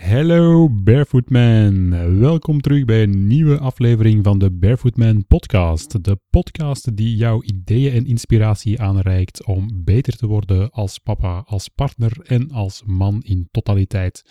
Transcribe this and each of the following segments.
Hallo Barefoot Man. Welkom terug bij een nieuwe aflevering van de Barefoot Man podcast. De podcast die jouw ideeën en inspiratie aanreikt om beter te worden als papa, als partner en als man in totaliteit.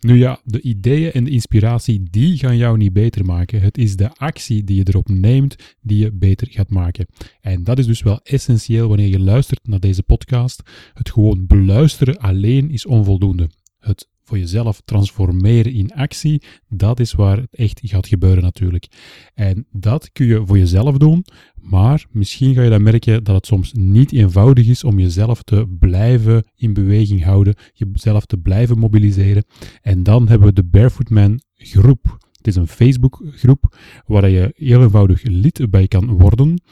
Nu ja, de ideeën en de inspiratie die gaan jou niet beter maken. Het is de actie die je erop neemt die je beter gaat maken. En dat is dus wel essentieel wanneer je luistert naar deze podcast. Het gewoon beluisteren alleen is onvoldoende. Het voor jezelf transformeren in actie, dat is waar het echt gaat gebeuren natuurlijk. En dat kun je voor jezelf doen, maar misschien ga je dan merken dat het soms niet eenvoudig is om jezelf te blijven in beweging houden, jezelf te blijven mobiliseren. En dan hebben we de Barefoot Man groep. Het is een Facebookgroep waar je heel eenvoudig lid bij kan worden.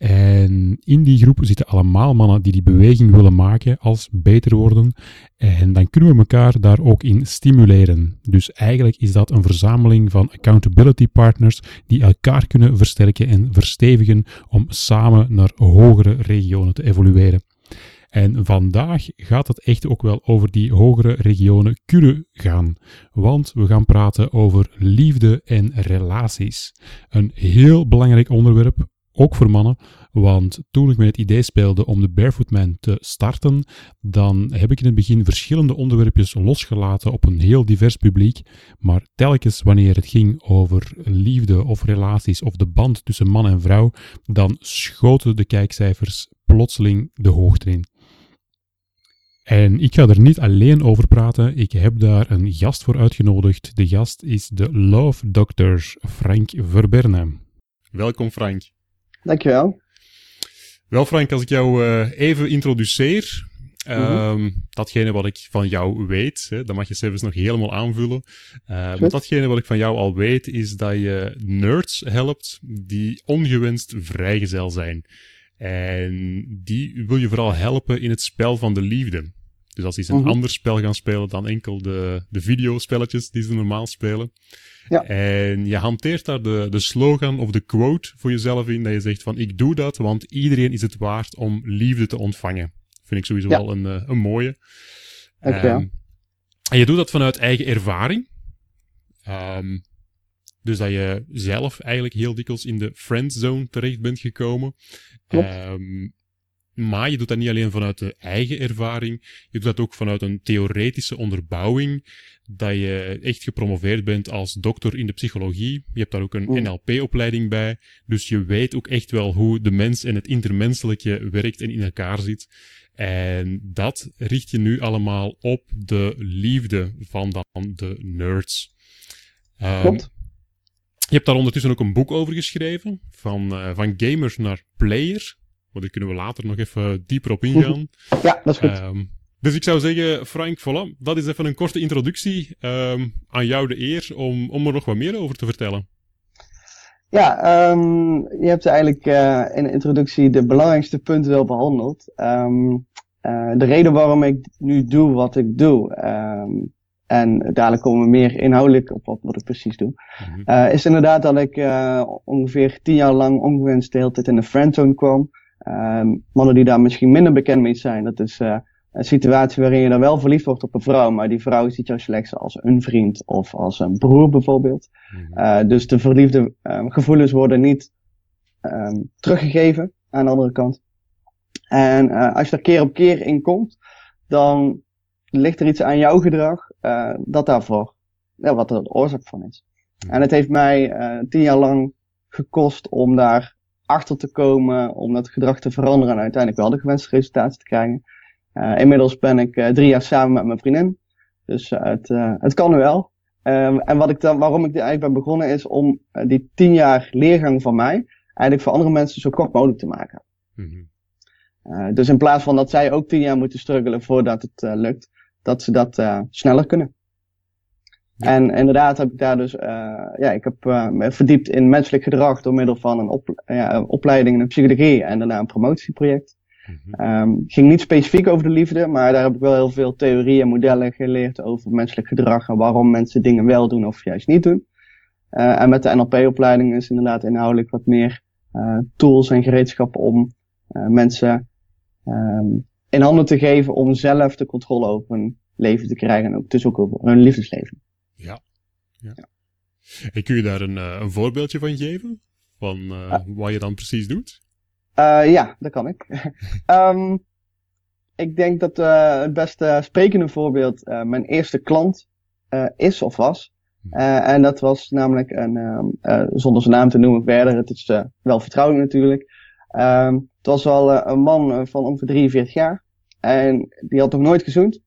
En in die groep zitten allemaal mannen die die beweging willen maken als beter worden. En dan kunnen we elkaar daar ook in stimuleren. Dus eigenlijk is dat een verzameling van accountability partners die elkaar kunnen versterken en verstevigen om samen naar hogere regionen te evolueren. En vandaag gaat het echt ook wel over die hogere regionen kunnen gaan. Want we gaan praten over liefde en relaties. Een heel belangrijk onderwerp, ook voor mannen. Want toen ik met het idee speelde om de Barefoot Man te starten, dan heb ik in het begin verschillende onderwerpjes losgelaten op een heel divers publiek. Maar telkens wanneer het ging over liefde of relaties of de band tussen man en vrouw, dan schoten de kijkcijfers plotseling de hoogte in. En ik ga er niet alleen over praten. Ik heb daar een gast voor uitgenodigd. De gast is de Love Doctor Frank Verberne. Welkom Frank. Dankjewel. Wel Frank, als ik jou uh, even introduceer, um, datgene wat ik van jou weet, hè, dan mag je zelfs nog helemaal aanvullen. Uh, maar datgene wat ik van jou al weet, is dat je nerds helpt die ongewenst vrijgezel zijn. En die wil je vooral helpen in het spel van de liefde. Dus als ze een mhm. ander spel gaan spelen dan enkel de, de videospelletjes die ze normaal spelen. Ja. En je hanteert daar de, de slogan of de quote voor jezelf in, dat je zegt van ik doe dat, want iedereen is het waard om liefde te ontvangen. Vind ik sowieso wel een, eh, een mooie. Um, en je doet dat vanuit eigen ervaring. Um, dus dat je zelf eigenlijk heel dikwijls in de friendzone terecht bent gekomen. Um, maar je doet dat niet alleen vanuit de eigen ervaring, je doet dat ook vanuit een theoretische onderbouwing, dat je echt gepromoveerd bent als dokter in de psychologie. Je hebt daar ook een NLP-opleiding bij, dus je weet ook echt wel hoe de mens en het intermenselijke werkt en in elkaar zit. En dat richt je nu allemaal op de liefde van dan de nerds. Um, je hebt daar ondertussen ook een boek over geschreven, van, uh, van gamer naar player. Maar daar kunnen we later nog even dieper op ingaan. Ja, dat is goed. Um, dus ik zou zeggen, Frank, voilà, dat is even een korte introductie. Um, aan jou de eer om, om er nog wat meer over te vertellen. Ja, um, je hebt eigenlijk uh, in de introductie de belangrijkste punten wel behandeld. Uh, de reden waarom ik nu doe wat ik doe, en dadelijk komen we meer inhoudelijk op wat, wat ik precies doe, mm -hmm. is inderdaad dat ik ongeveer tien jaar lang ongewenst de hele tijd in de friendzone kwam. Um, mannen die daar misschien minder bekend mee zijn, dat is uh, een situatie waarin je dan wel verliefd wordt op een vrouw, maar die vrouw ziet jou slechts als een vriend of als een broer bijvoorbeeld. Uh, dus de verliefde um, gevoelens worden niet um, teruggegeven aan de andere kant. En uh, als je er keer op keer in komt, dan ligt er iets aan jouw gedrag dat daarvoor, ja, wat er de oorzaak van is. En het heeft mij tien jaar lang gekost om daar achter te komen, om dat gedrag te veranderen en uiteindelijk wel de gewenste resultaten te krijgen. Uh, inmiddels ben ik uh, drie jaar samen met mijn vriendin. Dus uh, het, het kan nu wel. Um, en wat ik dan, waarom ik er eigenlijk ben begonnen is om die tien jaar leergang van mij eigenlijk voor andere mensen zo kort mogelijk te maken. Mm -hmm. dus in plaats van dat zij ook tien jaar moeten struggelen voordat het lukt, dat ze dat sneller kunnen. En inderdaad heb ik daar dus, uh, ja, ik heb uh, me verdiept in menselijk gedrag door middel van een op, ja, opleiding in psychologie en daarna een promotieproject. Mm ging niet specifiek over de liefde, maar daar heb ik wel heel veel theorieën en modellen geleerd over menselijk gedrag en waarom mensen dingen wel doen of juist niet doen. Uh, en met de NLP-opleiding is inderdaad inhoudelijk wat meer tools en gereedschappen om mensen um, in handen te geven om zelf de controle over hun leven te krijgen en ook dus ook over hun liefdesleven. Ja. ja. ja. En kun je daar een, een voorbeeldje van geven? Van wat je dan precies doet? ja, dat kan ik. um, ik denk dat het beste sprekende voorbeeld mijn eerste klant is of was. Uh, en dat was namelijk een, uh, zonder zijn naam te noemen verder, het is wel vertrouwelijk natuurlijk. Um, het was al een man van ongeveer 43 jaar. En die had nog nooit gezoend.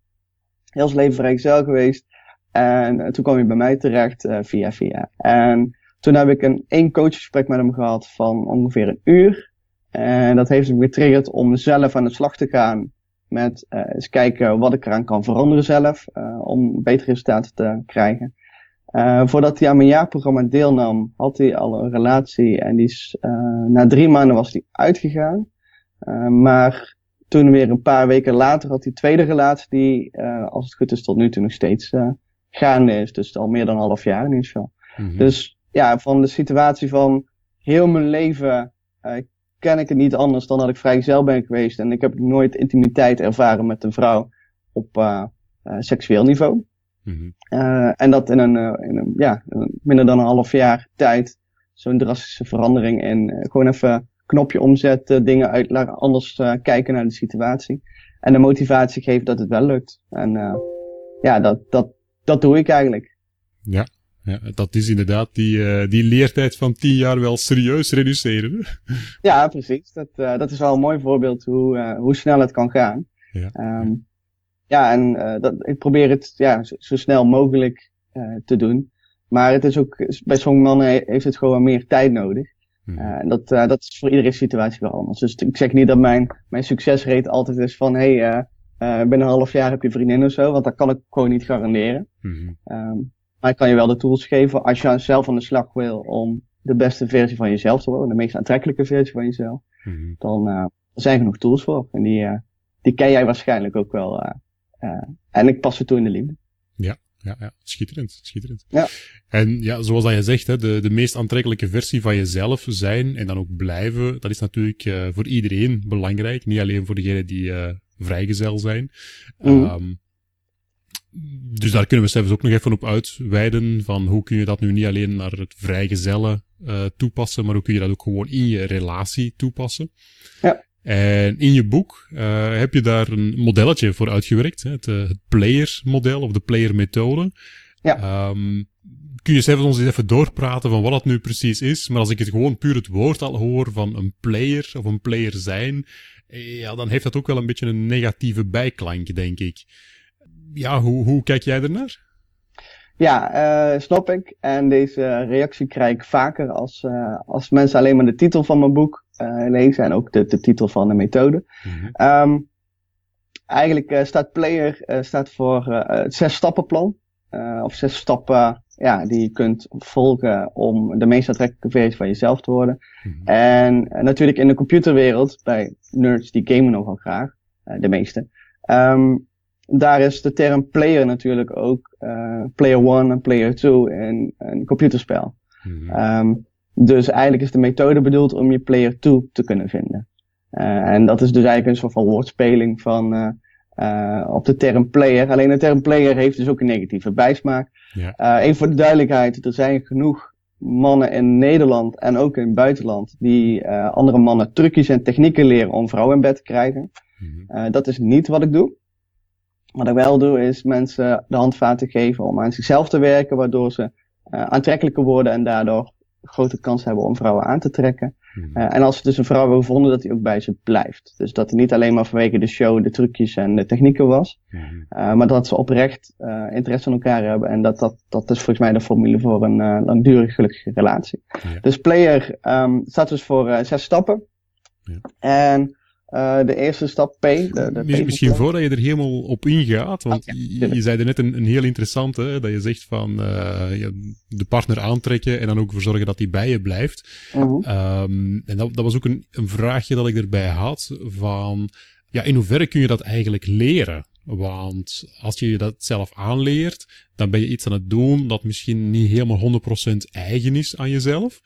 Heel zijn leven vrijgezel geweest. En toen kwam hij bij mij terecht via via. En toen heb ik een één coachgesprek met hem gehad van ongeveer een uur. En dat heeft hem getriggerd om zelf aan de slag te gaan met eens kijken wat ik eraan kan veranderen zelf. om betere resultaten te krijgen. Voordat hij aan mijn jaarprogramma deelnam, had hij al een relatie en die is, na drie maanden was hij uitgegaan. Maar toen weer een paar weken later had hij tweede relatie die, als het goed is, tot nu toe nog steeds gaande is. Dus al meer dan een half jaar in ieder geval. Mm-hmm. Dus ja, van de situatie van heel mijn leven ken ik het niet anders dan dat ik vrijgezel ben geweest. En ik heb nooit intimiteit ervaren met een vrouw op seksueel niveau. Mm en dat in een, uh, in een, ja, minder dan een half jaar tijd. Zo'n drastische verandering. En uh, gewoon even knopje omzetten, dingen uit, anders kijken naar de situatie. En de motivatie geven dat het wel lukt. En ja, dat, dat, dat doe ik eigenlijk. Ja, ja, dat is inderdaad die, uh, die leertijd van tien jaar wel serieus reduceren. ja, precies. Dat, uh, dat is wel een mooi voorbeeld hoe, uh, hoe snel het kan gaan. Ja. Um, ja, en uh, dat, ik probeer het ja, zo, zo snel mogelijk te doen. Maar het is ook, bij sommige mannen heeft het gewoon meer tijd nodig. Uh, en dat, dat is voor iedere situatie wel anders. Dus ik zeg niet dat mijn, mijn succesrate altijd is van, hé, hey, binnen een half jaar heb je vriendin of zo, want dat kan ik gewoon niet garanderen. Mm-hmm. Um, maar ik kan je wel de tools geven als je zelf aan de slag wil om de beste versie van jezelf te worden, de meest aantrekkelijke versie van jezelf. Mm-hmm. Dan uh, zijn er genoeg tools voor. En die, uh, die ken jij waarschijnlijk ook wel uh, en ik pas het toe in de liefde. Ja, ja, ja. schitterend, schitterend. Ja. En ja, zoals dat je zegt, hè, de, de meest aantrekkelijke versie van jezelf zijn en dan ook blijven, dat is natuurlijk voor iedereen belangrijk. Niet alleen voor degenen die vrijgezel zijn. Mm. Um, dus daar kunnen we zelfs ook nog even op uitweiden van hoe kun je dat nu niet alleen naar het vrijgezellen uh, toepassen, maar hoe kun je dat ook gewoon in je relatie toepassen. Ja. En in je boek uh, heb je daar een modelletje voor uitgewerkt, hè? Het, uh, het player-model of de player-methode. Ja. Um, kun je zelf ons eens even doorpraten van wat dat nu precies is? Maar als ik het gewoon puur het woord al hoor van een player of een player zijn, eh, ja, dan heeft dat ook wel een beetje een negatieve bijklank, denk ik. Ja, hoe, hoe kijk jij ernaar? Ja, uh, snap ik. En deze reactie krijg ik vaker als, uh, als mensen alleen maar de titel van mijn boek uh, lezen en ook de, de titel van de methode. Um, eigenlijk staat Player staat voor het zes stappenplan. of zes stappen ja, die je kunt volgen om de meest aantrekkelijke versie van jezelf te worden. Mm-hmm. En natuurlijk in de computerwereld, bij nerds die gamen nogal graag, de meeste. Um, daar is de term player natuurlijk ook player one en player two in een computerspel. Mm-hmm. Um, dus eigenlijk is de methode bedoeld om je player 2 te kunnen vinden. En dat is dus eigenlijk een soort van woordspeling van uh, op de term player. Alleen de term player heeft dus ook een negatieve bijsmaak. Ja. even voor de duidelijkheid, er zijn genoeg mannen in Nederland en ook in het buitenland die andere mannen trucjes en technieken leren om vrouwen in bed te krijgen. Mm-hmm. dat is niet wat ik doe. Wat ik wel doe is mensen de handvaten geven om aan zichzelf te werken, waardoor ze aantrekkelijker worden en daardoor grote kans hebben om vrouwen aan te trekken. Mm. Uh, en als ze dus een vrouw hebben gevonden, dat hij ook bij ze blijft. Dus dat hij niet alleen maar vanwege de show, de trucjes en de technieken was. Mm. Uh, maar dat ze oprecht uh, interesse in elkaar hebben. En dat, dat, dat is volgens mij de formule voor een langdurig gelukkige relatie. Ja. Dus player um, staat dus voor zes stappen. Ja. En Uh, de eerste stap P. De, de misschien voordat je er helemaal op ingaat, want ja, je, je zei er net een, een heel interessante, dat je zegt van uh, de partner aantrekken en dan ook ervoor zorgen dat die bij je blijft. -huh. um, en dat, dat was ook een, een vraagje dat ik erbij had van, ja, in hoeverre kun je dat eigenlijk leren? Want als je dat zelf aanleert, dan ben je iets aan het doen dat misschien niet helemaal 100% eigen is aan jezelf.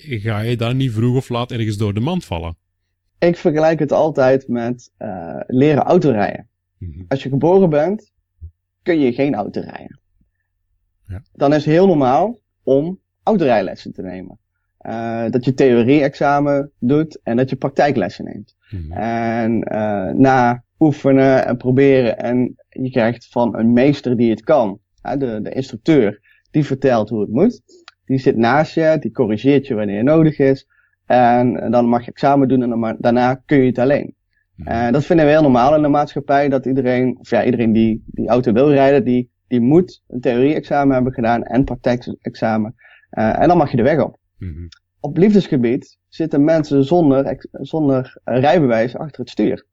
Ga je dan niet vroeg of laat ergens door de mand vallen? Ik vergelijk het altijd met uh, leren autorijden. Mm -hmm. Als je geboren bent, kun je geen auto rijden. Ja. Dan is het heel normaal om autorijlessen te nemen. Uh, dat je theorie-examen doet en dat je praktijklessen neemt. Mm -hmm. En uh, na oefenen en proberen en je krijgt van een meester die het kan, de, de instructeur, die vertelt hoe het moet. Die zit naast je, die corrigeert je wanneer nodig is. En dan mag je examen doen en dan, daarna kun je het alleen. Uh, dat vinden we heel normaal in de maatschappij, dat iedereen, of ja, iedereen die, die auto wil rijden, die, die moet een theorie-examen hebben gedaan en praktijkexamen. Uh, en dan mag je de weg op. Mm -hmm. Op liefdesgebied zitten mensen zonder, zonder rijbewijs achter het stuur.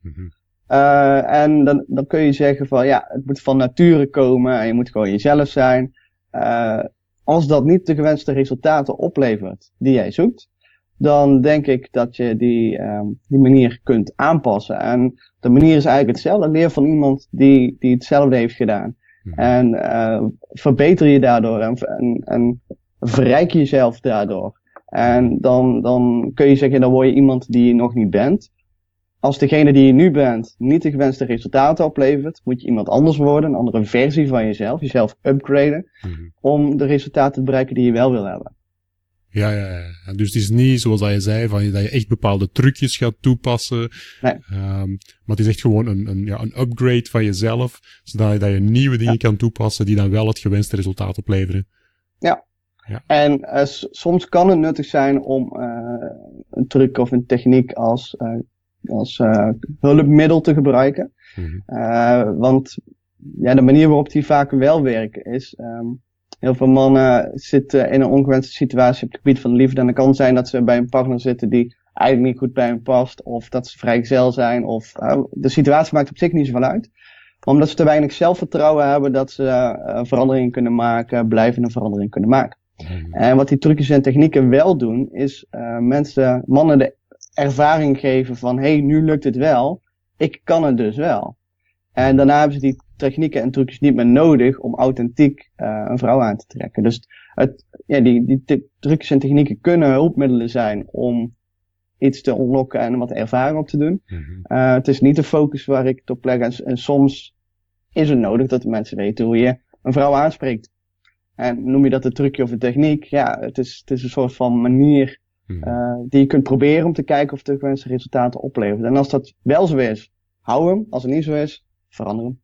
Mm -hmm. Uh, en dan, dan kun je zeggen van ja, het moet van nature komen en je moet gewoon jezelf zijn. Uh, als dat niet de gewenste resultaten oplevert die jij zoekt, dan denk ik dat je die, um, die manier kunt aanpassen. En de manier is eigenlijk hetzelfde. Leer van iemand die, die hetzelfde heeft gedaan. Mm -hmm. En uh, verbeter je daardoor en, en, en verrijk jezelf daardoor. En dan, dan kun je zeggen, dan word je iemand die je nog niet bent als degene die je nu bent niet de gewenste resultaten oplevert, moet je iemand anders worden, een andere versie van jezelf, jezelf upgraden, mm -hmm. om de resultaten te bereiken die je wel wil hebben. Ja, ja, ja. Dus het is niet zoals dat je zei, van, dat je echt bepaalde trucjes gaat toepassen. Nee. Um, maar het is echt gewoon een, een, ja, een upgrade van jezelf, zodat je, dat je nieuwe dingen ja. kan toepassen die dan wel het gewenste resultaat opleveren. Ja. ja. En uh, soms kan het nuttig zijn om uh, een truc of een techniek als uh, als hulpmiddel te gebruiken. Mm -hmm. uh, want ja, de manier waarop die vaak wel werken is, um, heel veel mannen zitten in een ongewenste situatie op het gebied van de liefde. En het kan zijn dat ze bij een partner zitten die eigenlijk niet goed bij hen past, of dat ze vrijgezel zijn, of uh, de situatie maakt op zich niet zoveel uit. Omdat ze te weinig zelfvertrouwen hebben dat ze uh, veranderingen kunnen maken, blijvende veranderingen kunnen maken. Mm -hmm. En wat die trucjes en technieken wel doen, is uh, mensen, mannen de ervaring geven van, hé, hey, nu lukt het wel. Ik kan het dus wel. En daarna hebben ze die technieken en trucjes niet meer nodig om authentiek uh, een vrouw aan te trekken. Dus het, ja, die, die trucjes en technieken kunnen hulpmiddelen zijn om iets te ontlokken en wat ervaring op te doen. Mm -hmm. uh, het is niet de focus waar ik het op leg. En, en, soms is het nodig dat de mensen weten hoe je een vrouw aanspreekt. En noem je dat een trucje of een techniek? Ja, het is, het is een soort van manier uh, die je kunt proberen om te kijken of de gewenste resultaten oplevert. En als dat wel zo is, hou hem. Als het niet zo is, verander hem.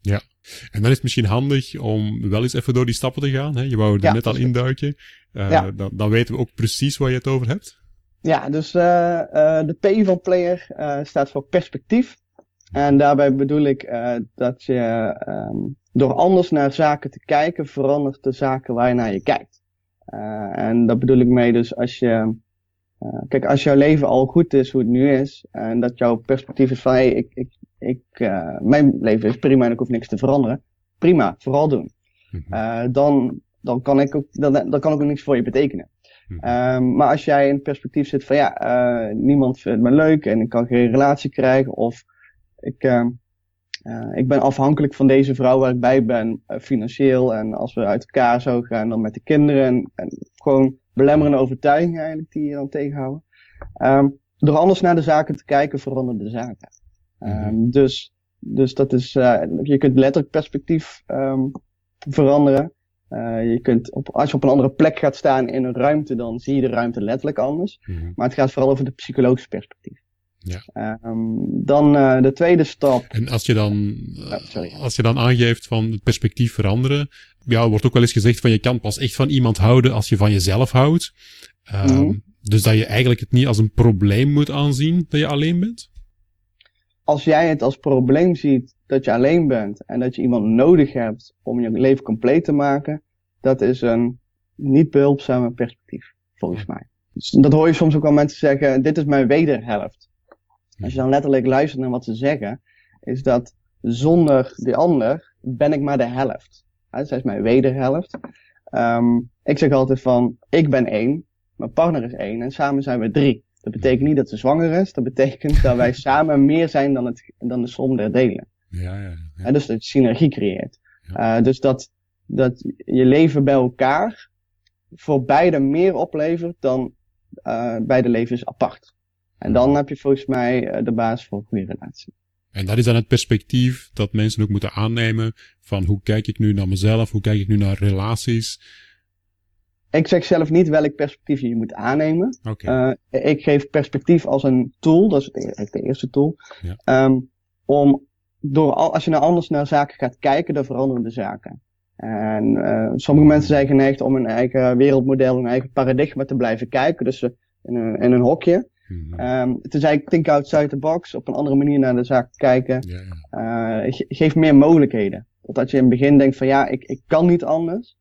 Ja, en dan is het misschien handig om wel eens even door die stappen te gaan. Hè? Je wou er ja, net al induiken. Uh, ja. dan, dan weten we ook precies waar je het over hebt. Ja, dus uh, uh, de P van player staat voor perspectief. En daarbij bedoel ik dat je um, door anders naar zaken te kijken, verandert de zaken waar je naar je kijkt. En dat bedoel ik mee dus als je, kijk, als jouw leven al goed is hoe het nu is, en dat jouw perspectief is van, hé, hey, ik, ik, ik, uh, mijn leven is prima en ik hoef niks te veranderen. Prima, vooral doen. Mm-hmm. dan, dan kan ik ook, dan, dan kan ik ook niks voor je betekenen. Mm-hmm. maar als jij in het perspectief zit van, ja, niemand vindt me leuk en ik kan geen relatie krijgen, of ik, uh, ik ben afhankelijk van deze vrouw waar ik bij ben, uh, financieel. En als we uit elkaar zouden gaan, dan met de kinderen. En, en gewoon belemmerende overtuigingen eigenlijk die je dan tegenhouden. Um, door anders naar de zaken te kijken, veranderen de zaken. Um, mm-hmm. dus, dus dat is, uh, je kunt letterlijk perspectief um, veranderen. je kunt op, als je op een andere plek gaat staan in een ruimte, dan zie je de ruimte letterlijk anders. Mm-hmm. Maar het gaat vooral over de psychologische perspectief. Ja. Um, dan uh, de tweede stap. En als je dan, uh, als je dan aangeeft van het perspectief veranderen, ja, wordt ook wel eens gezegd van je kan pas echt van iemand houden als je van jezelf houdt. Um, mm -hmm. Dus dat je eigenlijk het niet als een probleem moet aanzien dat je alleen bent? Als jij het als probleem ziet dat je alleen bent en dat je iemand nodig hebt om je leven compleet te maken, dat is een niet behulpzame perspectief, volgens mij. Dus dat hoor je soms ook al mensen zeggen, dit is mijn wederhelft. Als je dan letterlijk luistert naar wat ze zeggen, is dat zonder die ander ben ik maar de helft. Zij is mijn wederhelft. Um, ik zeg altijd van, ik ben één, mijn partner is één en samen zijn we drie. Dat betekent niet dat ze zwanger is, dat betekent dat wij samen meer zijn dan, het, dan de som der delen. Ja, ja, ja. En dus dat je synergie creëert. Uh, dus dat, dat je leven bij elkaar voor beide meer oplevert dan uh, beide levens apart. En dan heb je volgens mij uh, de basis voor een goede relatie. En dat is dan het perspectief dat mensen ook moeten aannemen van hoe kijk ik nu naar mezelf, hoe kijk ik nu naar relaties. Ik zeg zelf niet welk perspectief je moet aannemen. Okay. Uh, ik geef perspectief als een tool, dat is eigenlijk de eerste tool, ja. um, om door als je nou anders naar zaken gaat kijken, dan veranderen de zaken. En uh, sommige mensen zijn geneigd om hun eigen wereldmodel, hun eigen paradigma te blijven kijken. Dus in een, in een hokje. Mm-hmm. Um, het is eigenlijk think outside the box, op een andere manier naar de zaak kijken. Ja, ja. Uh, ge geeft meer mogelijkheden. Als je in het begin denkt van ja, ik, ik kan niet anders,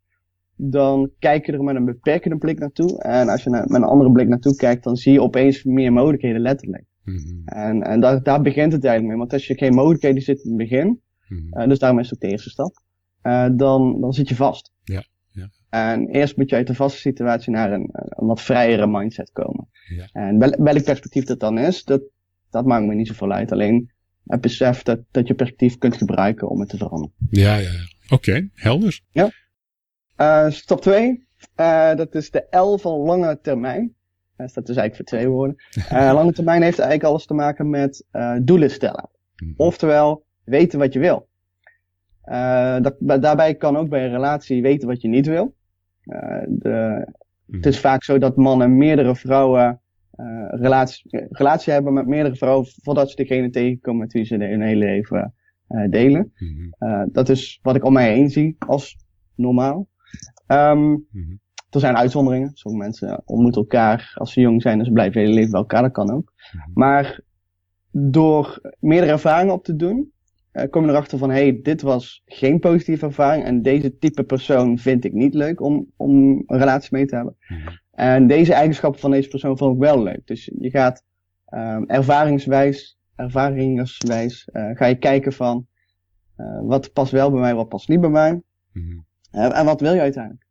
dan kijk je er met een beperkende blik naartoe. En als je naar, met een andere blik naartoe kijkt, dan zie je opeens meer mogelijkheden letterlijk. Mm-hmm. En, en daar, daar begint het eigenlijk mee. Want als je geen mogelijkheden ziet in het begin, mm-hmm. uh, dus daarom is het ook de eerste stap, uh, dan, dan zit je vast. Ja. Ja. En eerst moet je uit de vaste situatie naar een, een wat vrijere mindset komen. Ja. En wel, welk perspectief dat dan is, dat, dat maakt me niet zoveel uit. Alleen het besef dat, dat je perspectief kunt gebruiken om het te veranderen. Ja, ja, ja. Oké, okay, helder. Ja. Uh, stap 2, uh, dat is de L van lange termijn. Dat staat dus eigenlijk voor twee woorden. Lange termijn heeft eigenlijk alles te maken met doelen stellen. Mhm. Oftewel, weten wat je wil. Dat, daarbij kan ook bij een relatie weten wat je niet wil. De, Mhm. Het is vaak zo dat mannen meerdere vrouwen uh, relatie, relatie hebben met meerdere vrouwen voordat ze degene tegenkomen met wie ze hun hele leven uh, delen. Mhm. dat is wat ik om mij heen zie als normaal. Um, Mhm. er zijn uitzonderingen. Sommige mensen ontmoeten elkaar als ze jong zijn en ze blijven hele leven bij elkaar. Dat kan ook. Mhm. Maar door meerdere ervaringen op te doen, uh, kom je erachter van, hey, dit was geen positieve ervaring en deze type persoon vind ik niet leuk om, om een relatie mee te hebben. Mhm. En deze eigenschappen van deze persoon vond ik wel leuk. Dus je gaat um, ervaringswijs, ervaringswijs, uh, ga je kijken van, uh, wat past wel bij mij, wat past niet bij mij. En wat wil je uiteindelijk?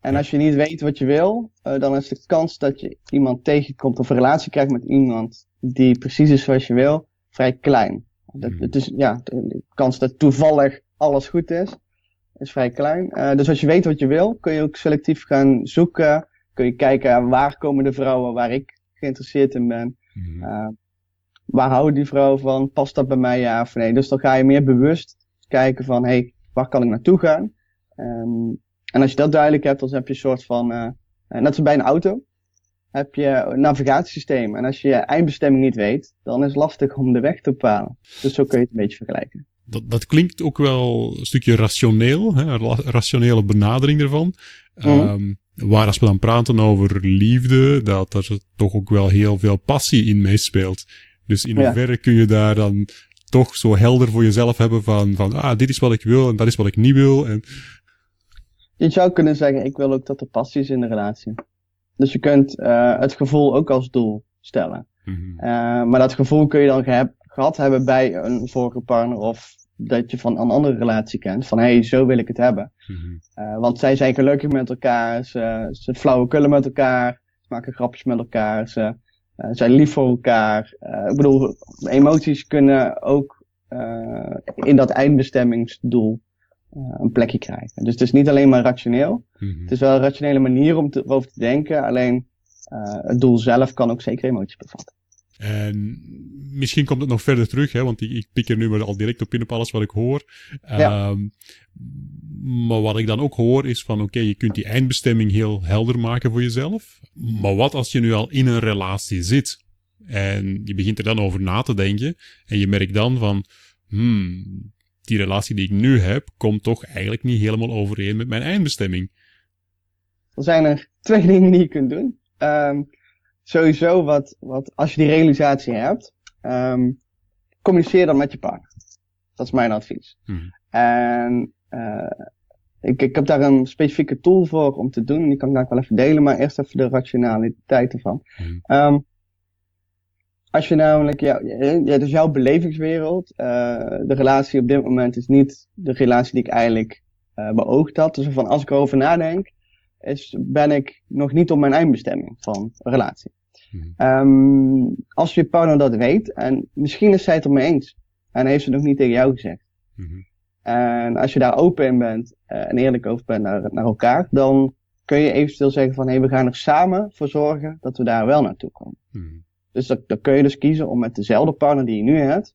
En als je niet weet wat je wil, uh, dan is de kans dat je iemand tegenkomt of een relatie krijgt met iemand die precies is zoals je wil, vrij klein. Dat, het is, ja, de kans dat toevallig alles goed is, is vrij klein. Uh, dus als je weet wat je wil, kun je ook selectief gaan zoeken. Kun je kijken waar komen de vrouwen waar ik geïnteresseerd in ben. Mhm. Uh, waar houden die vrouwen van? Past dat bij mij ja of nee? Dus dan ga je meer bewust kijken van, hé, hey, waar kan ik naartoe gaan? Um, en als je dat duidelijk hebt, dan heb je een soort van, uh, net als bij een auto, heb je een navigatiesysteem. En als je je eindbestemming niet weet, dan is het lastig om de weg te bepalen. Dus zo kun je het een beetje vergelijken. Dat, dat klinkt ook wel een stukje rationeel, hè? een rationele benadering ervan. Um, waar als we dan praten over liefde, dat er toch ook wel heel veel passie in meespeelt. Dus in hoeverre kun je daar dan toch zo helder voor jezelf hebben van, van ah, dit is wat ik wil en dat is wat ik niet wil. En... Je zou kunnen zeggen, ik wil ook dat er passie is in de relatie. Dus je kunt uh, het gevoel ook als doel stellen. Mm-hmm. Uh, maar dat gevoel kun je dan ge gehad hebben bij een vorige partner of dat je van een andere relatie kent. Van hé, hey, zo wil ik het hebben. Mm-hmm. Uh, want zij zijn gelukkig met elkaar, ze, ze flauwekullen met elkaar, ze maken grapjes met elkaar, ze zijn lief voor elkaar. ik bedoel, emoties kunnen ook in dat eindbestemmingsdoel een plekje krijgen. Dus het is niet alleen maar rationeel. Mm-hmm. Het is wel een rationele manier om te, erover te denken. Alleen uh, het doel zelf kan ook zeker emoties bevatten. En misschien komt het nog verder terug, hè, want ik, ik pik er nu maar al direct op in op alles wat ik hoor. Ja. Um, maar wat ik dan ook hoor is van, oké, okay, je kunt die eindbestemming heel helder maken voor jezelf. Maar wat als je nu al in een relatie zit en je begint er dan over na te denken en je merkt dan van, hmm, die relatie die ik nu heb, komt toch eigenlijk niet helemaal overeen met mijn eindbestemming. Er zijn er twee dingen die je kunt doen. Um, sowieso, wat, wat, als je die realisatie hebt, um, communiceer dan met je partner. Dat is mijn advies. Hmm. En uh, ik, ik heb daar een specifieke tool voor om te doen. Die kan ik daar wel even delen, maar eerst even de rationaliteit ervan. Hmm. Um, als je namelijk, ja, het is jouw belevingswereld. Uh, de relatie op dit moment is niet de relatie die ik eigenlijk uh, beoogd had. Dus van als ik erover nadenk, is, ben ik nog niet op mijn eindbestemming van een relatie. Um, als je partner dat weet, en misschien is zij het er mee eens, en heeft ze nog niet tegen jou gezegd. Mm En als je daar open in bent uh, en eerlijk over bent naar, naar elkaar, dan kun je eventueel zeggen van hé, hey, we gaan er samen voor zorgen dat we daar wel naartoe komen. Mm Dus dat, dan kun je dus kiezen om met dezelfde partner die je nu hebt,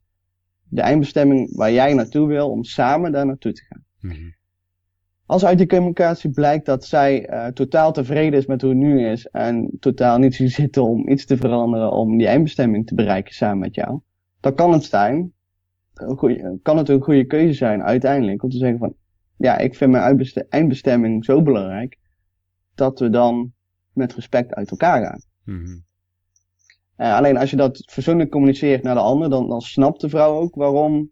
de eindbestemming waar jij naartoe wil, om samen daar naartoe te gaan. Mm als uit die communicatie blijkt dat zij uh, totaal tevreden is met hoe het nu is en totaal niet ziet zitten om iets te veranderen om die eindbestemming te bereiken samen met jou, dan kan het zijn, goeie, kan het een goede keuze zijn uiteindelijk om te zeggen van, ja, ik vind mijn eindbestemming zo belangrijk dat we dan met respect uit elkaar gaan. Mm -hmm. Uh, alleen als je dat persoonlijk communiceert naar de ander, dan, dan snapt de vrouw ook waarom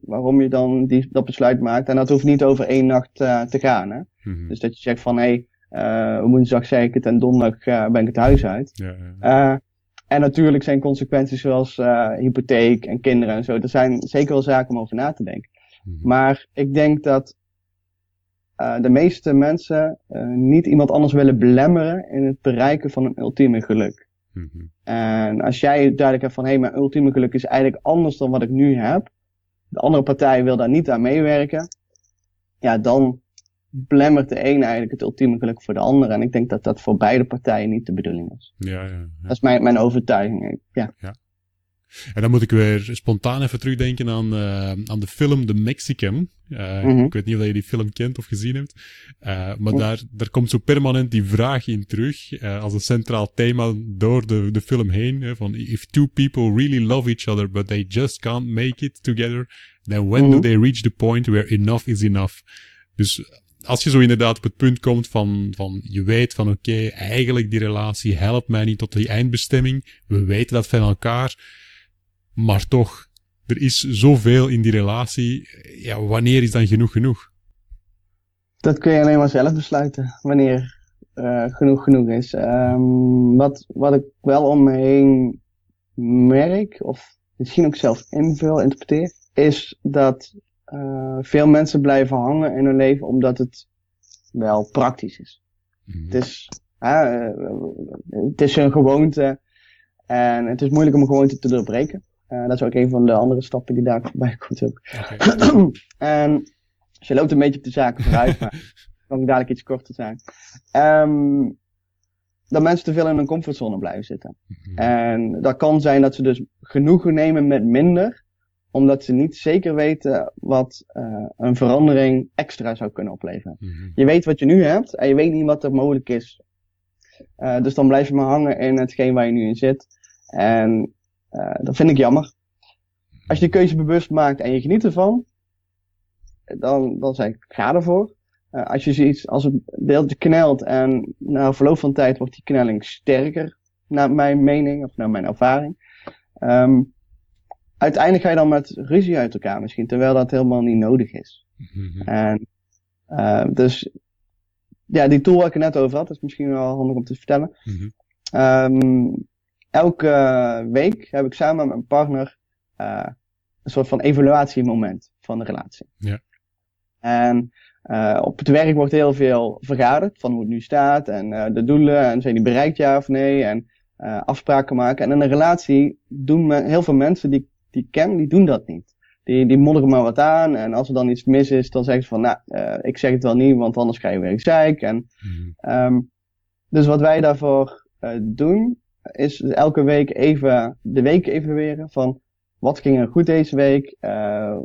waarom je dan die, dat besluit maakt. En dat hoeft niet over één nacht uh, te gaan. Hè? Mm-hmm. Dus dat je zegt van, hé, hey, uh, woensdag zei ik het en donderdag ben ik het huis uit. Ja, ja. en natuurlijk zijn consequenties zoals hypotheek en kinderen en zo. Er zijn zeker wel zaken om over na te denken. Mm-hmm. Maar ik denk dat de meeste mensen niet iemand anders willen belemmeren in het bereiken van een ultieme geluk. Mm-hmm. En als jij duidelijk hebt van, hé, hey, mijn ultieme geluk is eigenlijk anders dan wat ik nu heb de andere partij wil daar niet aan meewerken, ja, dan belemmert de een eigenlijk het ultieme geluk voor de ander. En ik denk dat dat voor beide partijen niet de bedoeling is. Ja, ja, ja. Dat is mijn, mijn overtuiging. Ja. ja. En dan moet ik weer spontaan even terugdenken aan, uh, aan de film The Mexican. Uh, mm -hmm. Ik weet niet of je die film kent of gezien hebt. Uh, maar daar, daar komt zo permanent die vraag in terug, als een centraal thema door de, de film heen. van if two people really love each other, but they just can't make it together, then when mm -hmm. do they reach the point where enough is enough? Dus als je zo inderdaad op het punt komt van, van je weet van oké, okay, eigenlijk die relatie helpt mij niet tot die eindbestemming. We weten dat van elkaar maar toch, er is zoveel in die relatie. Ja, wanneer is dan genoeg genoeg? Dat kun je alleen maar zelf besluiten, wanneer uh, genoeg genoeg is. Um, wat, wat ik wel om me heen merk, of misschien ook zelf invul, interpreteer, is dat uh, veel mensen blijven hangen in hun leven omdat het wel praktisch is. Mm. Het, is uh, het is een gewoonte en het is moeilijk om een gewoonte te doorbreken. Uh, dat is ook een van de andere stappen die daar bij komt ook. Okay. en dus je loopt een beetje op de zaken vooruit, maar kan ik dadelijk iets korter zijn. Um, dat mensen te veel in hun comfortzone blijven zitten. Mm-hmm. En dat kan zijn dat ze dus genoegen nemen met minder, omdat ze niet zeker weten wat uh, een verandering extra zou kunnen opleveren. Mm-hmm. Je weet wat je nu hebt en je weet niet wat er mogelijk is. Uh, dus dan blijf je maar hangen in hetgeen waar je nu in zit. En uh, dat vind ik jammer. Als je de keuze bewust maakt en je geniet ervan, dan, dan zeg ik, ga ervoor. Uh, als je ziet, als het deeltje knelt en na verloop van tijd wordt die knelling sterker, naar mijn mening of naar mijn ervaring. Um, uiteindelijk ga je dan met ruzie uit elkaar misschien, terwijl dat helemaal niet nodig is. Mm-hmm. En, uh, dus, ja, die tool waar ik het net over had, is misschien wel handig om te vertellen. Um, elke week heb ik samen met mijn partner uh, een soort van evaluatiemoment van de relatie. Ja. En uh, op het werk wordt heel veel vergaderd van hoe het nu staat en uh, de doelen en zijn die bereikt ja of nee en afspraken maken. En in een relatie doen men, heel veel mensen die, die ik ken, die doen dat niet. Die, die modderen maar wat aan en als er dan iets mis is, dan zeggen ze van, nou, ik zeg het wel niet, want anders ga je weer zeik. En, mm. um, dus wat wij daarvoor doen, is elke week even de week evalueren van wat ging er goed deze week, uh,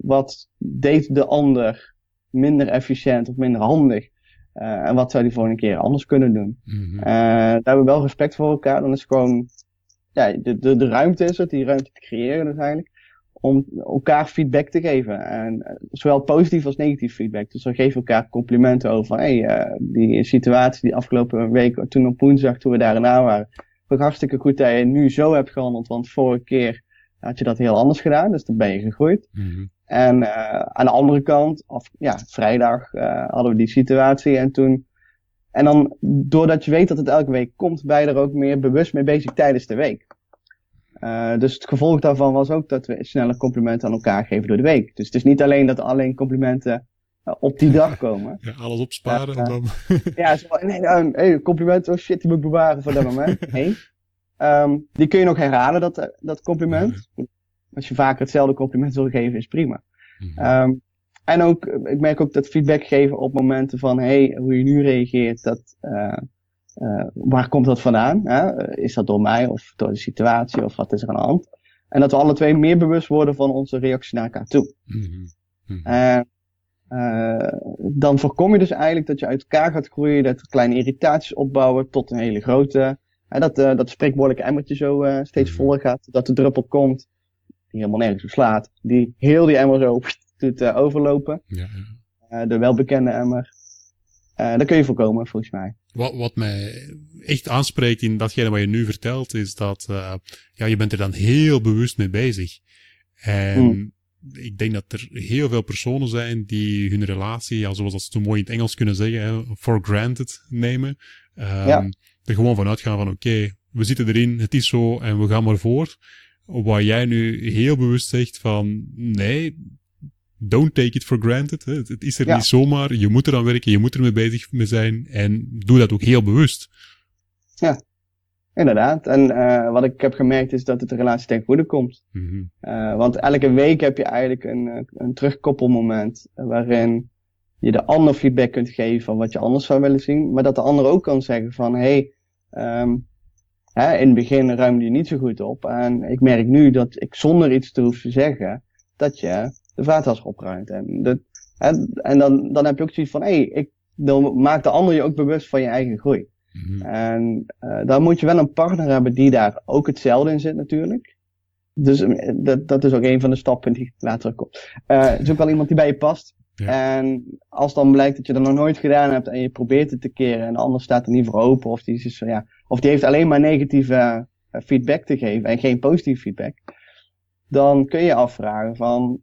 wat deed de ander minder efficiënt of minder handig uh, en wat zou die volgende keer anders kunnen doen. Mm -hmm. uh, daar hebben we wel respect voor elkaar, dan is gewoon ja, de, de, de ruimte is het, die ruimte te creëren dus eigenlijk, om elkaar feedback te geven. En zowel positief als negatief feedback. Dus we geven elkaar complimenten over hey, uh, die situatie die afgelopen week, toen op woensdag, toen we daar en daar waren, hartstikke goed dat je nu zo hebt gehandeld, want vorige keer had je dat heel anders gedaan, dus dan ben je gegroeid. Mm -hmm. En uh, aan de andere kant, of, ja, vrijdag uh, hadden we die situatie en toen... En dan, doordat je weet dat het elke week komt, ben je er ook meer bewust mee bezig tijdens de week. Uh, dus het gevolg daarvan was ook dat we sneller complimenten aan elkaar geven door de week. Dus het is niet alleen dat alleen complimenten uh, op die dag komen. Ja, alles opsparen en dan... ja, zo, nee, hey, compliment, oh shit, die moet ik bewaren voor dat moment. Nee. Um, die kun je nog herhalen, dat, dat compliment. Als je vaker hetzelfde compliment wil geven, is prima. Mm um, en ook, ik merk ook dat feedback geven op momenten van, hey, hoe je nu reageert, dat, uh, uh, waar komt dat vandaan? Hè? Is dat door mij of door de situatie of wat is er aan de hand? En dat we alle twee meer bewust worden van onze reactie naar elkaar toe. Mm -hmm. En uh, dan voorkom je dus eigenlijk dat je uit elkaar gaat groeien, dat kleine irritaties opbouwen tot een hele grote, hè, dat, uh, dat spreekwoordelijke emmertje zo uh, steeds mhm. voller gaat, dat de druppel komt, die helemaal nergens op slaat, die heel die emmer zo doet overlopen. Ja, ja. de welbekende emmer. Uh, dat kun je voorkomen, volgens mij. Wat, wat mij echt aanspreekt in datgene wat je nu vertelt, is dat uh, ja, je bent er dan heel bewust mee bezig. En hmm. ik denk dat er heel veel personen zijn die hun relatie, ja, zoals dat ze zo mooi in het Engels kunnen zeggen, for granted nemen. Um, ja. Er gewoon vanuit gaan van oké, okay, we zitten erin, het is zo en we gaan maar voor. Waar jij nu heel bewust zegt van nee, don't take it for granted. Hè. Het is er niet zomaar. Je moet er aan werken, je moet er mee bezig mee zijn. En doe dat ook heel bewust. Ja, inderdaad. En uh, wat ik heb gemerkt is dat het de relatie ten goede komt. Mm -hmm. uh, want elke week heb je eigenlijk een, eh, een terugkoppelmoment waarin je de ander feedback kunt geven van wat je anders zou willen zien. Maar dat de ander ook kan zeggen van, hey, um, hè, in het begin ruimde je niet zo goed op. En ik merk nu dat ik zonder iets te hoeven zeggen, dat je de vaatwas opruimt. En, dat, en, en dan, dan heb je ook zoiets van, hé, hey, ik, dan maakt de ander je ook bewust van je eigen groei. Mm-hmm. En uh, dan moet je wel een partner hebben die daar ook hetzelfde in zit natuurlijk. Dus eh, dat, dat is ook een van de stappen die later komt. Uh, is ook wel iemand die bij je past. Ja. En als dan blijkt dat je dat nog nooit gedaan hebt en je probeert het te keren en de ander staat er niet voor open of die, is, ja, of die heeft alleen maar negatieve feedback te geven en geen positieve feedback, dan kun je afvragen van,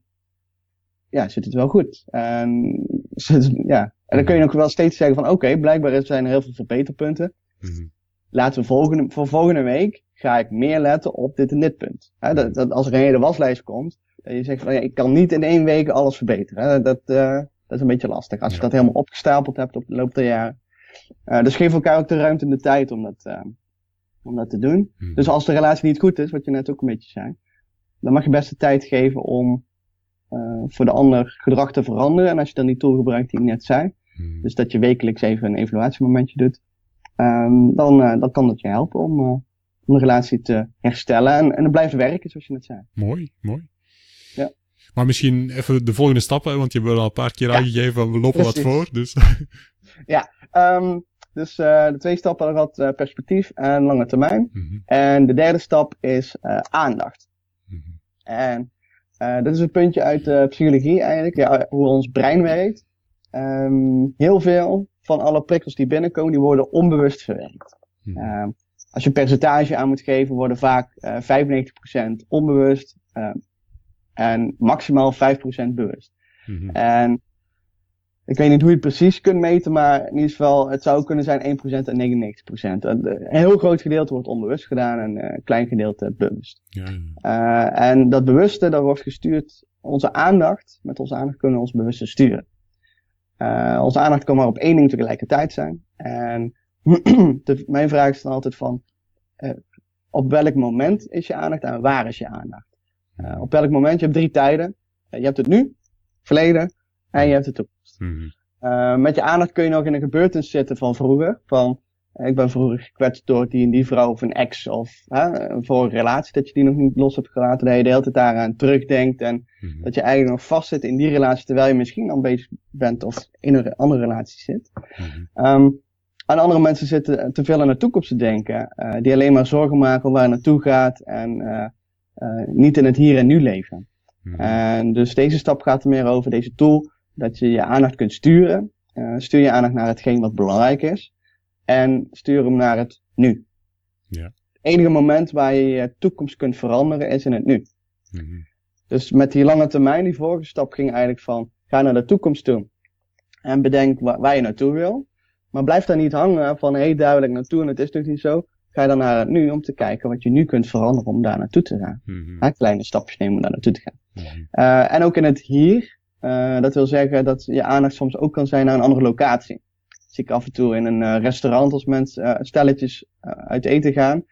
ja, zit het wel goed. En, ja. en dan kun je ook wel steeds zeggen van, oké, okay, blijkbaar zijn er heel veel verbeterpunten. Mm-hmm. Laten we volgende, voor volgende week ga ik meer letten op dit en dit punt. Dat, dat, als er een hele waslijst komt, dat je zegt van, ja, ik kan niet in één week alles verbeteren. Dat, uh, dat is een beetje lastig. Als je dat helemaal opgestapeld hebt op de loop der jaren. Uh, dus geef elkaar ook de ruimte en de tijd om dat, uh, om dat te doen. Mm-hmm. Dus als de relatie niet goed is, wat je net ook een beetje zei, dan mag je best de tijd geven om uh, voor de ander gedrag te veranderen. En als je dan die tool gebruikt die ik net zei, hmm. dus dat je wekelijks even een evaluatiemomentje doet, um, dan, uh, dan kan dat je helpen om, uh, om de relatie te herstellen en, en te blijven werken, zoals je net zei. Mooi, mooi. Ja. Maar misschien even de volgende stappen, want je hebt al een paar keer ja. aangegeven, we lopen Precies. wat voor. Dus. ja, um, dus de twee stappen hadden gehad perspectief en lange termijn. Mm -hmm. En de derde stap is aandacht. Mm -hmm. En uh, dat is een puntje uit de psychologie eigenlijk, ja, hoe ons brein werkt. Um, heel veel van alle prikkels die binnenkomen, die worden onbewust verwerkt. Hmm. Uh, als je een percentage aan moet geven, worden vaak uh, 95% onbewust uh, en maximaal 5% bewust. Hmm. En ik weet niet hoe je het precies kunt meten, maar in ieder geval, het zou kunnen zijn 1% en 99%. Een heel groot gedeelte wordt onbewust gedaan en een klein gedeelte bewust. Ja, ja. Uh, en dat bewuste, dat wordt gestuurd, onze aandacht, met onze aandacht kunnen we ons bewuste sturen. Uh, onze aandacht kan maar op één ding tegelijkertijd zijn. En de, mijn vraag is dan altijd van, uh, op welk moment is je aandacht en waar is je aandacht? op welk moment, je hebt drie tijden. je hebt het nu, verleden en je hebt de toekomst. Mm -hmm. uh, met je aandacht kun je nog in een gebeurtenis zitten van vroeger. Van, uh, ik ben vroeger gekwetst door die en die vrouw of een ex of uh, een vorige relatie dat je die nog niet los hebt gelaten. Dat je de hele tijd daaraan terugdenkt en mm -hmm. dat je eigenlijk nog vastzit in die relatie terwijl je misschien al bezig bent of in een andere relatie zit. Mm -hmm. um, en andere mensen zitten te veel aan de toekomst te denken. Uh, die alleen maar zorgen maken waar het naartoe gaat en uh, uh, niet in het hier en nu leven. Mm -hmm. En dus deze stap gaat er meer over, deze tool dat je je aandacht kunt sturen. Uh, stuur je aandacht naar hetgeen wat belangrijk is. En stuur hem naar het nu. Ja. Het enige moment waar je je toekomst kunt veranderen is in het nu. Mm -hmm. Dus met die lange termijn, die vorige stap ging eigenlijk van, ga naar de toekomst toe. En bedenk waar, waar je naartoe wil. Maar blijf daar niet hangen van, hé, hey, duidelijk naartoe en het is toch niet zo. ga dan naar het nu om te kijken wat je nu kunt veranderen om daar naartoe te gaan. Mhm. kleine stapjes nemen om daar naartoe te gaan. Mhm. Uh, en ook in het hier, uh, dat wil zeggen dat je aandacht soms ook kan zijn naar een andere locatie. Zie ik af en toe in een uh, restaurant als mensen stelletjes uit eten gaan,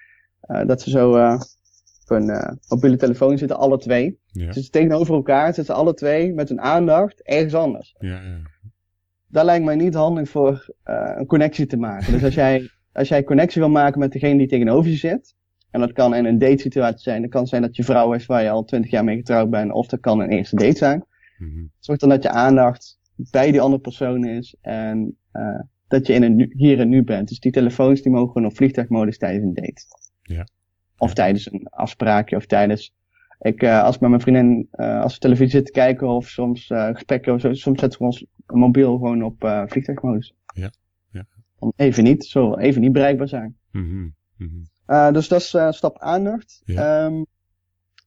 dat ze zo op een mobiele telefoon zitten, alle twee. Ja. Ze zitten tegenover elkaar, zitten alle twee met hun aandacht ergens anders. Ja, ja. Dat lijkt mij niet handig voor een connectie te maken. Dus als jij, als jij connectie wil maken met degene die tegenover je zit, en dat kan in een date situatie zijn. Dat kan zijn dat je vrouw is waar je al twintig jaar mee getrouwd bent. Of dat kan een eerste date zijn. Mhm. Zorg dan dat je aandacht bij die andere persoon is. En uh, dat je in een hier en nu bent. Dus die telefoons die mogen gewoon op vliegtuigmodus tijdens een date. Ja. Of tijdens een afspraakje. Of tijdens... Ik, uh, als ik met mijn vriendin, uh, als we televisie zitten kijken of soms gesprekken of zo, soms zetten we ons mobiel gewoon op vliegtuigmodus. Ja. ja. Om even niet, zo even niet bereikbaar zijn. Mhm. Mhm. Uh, dus dat is stap aandacht. Ja. Um,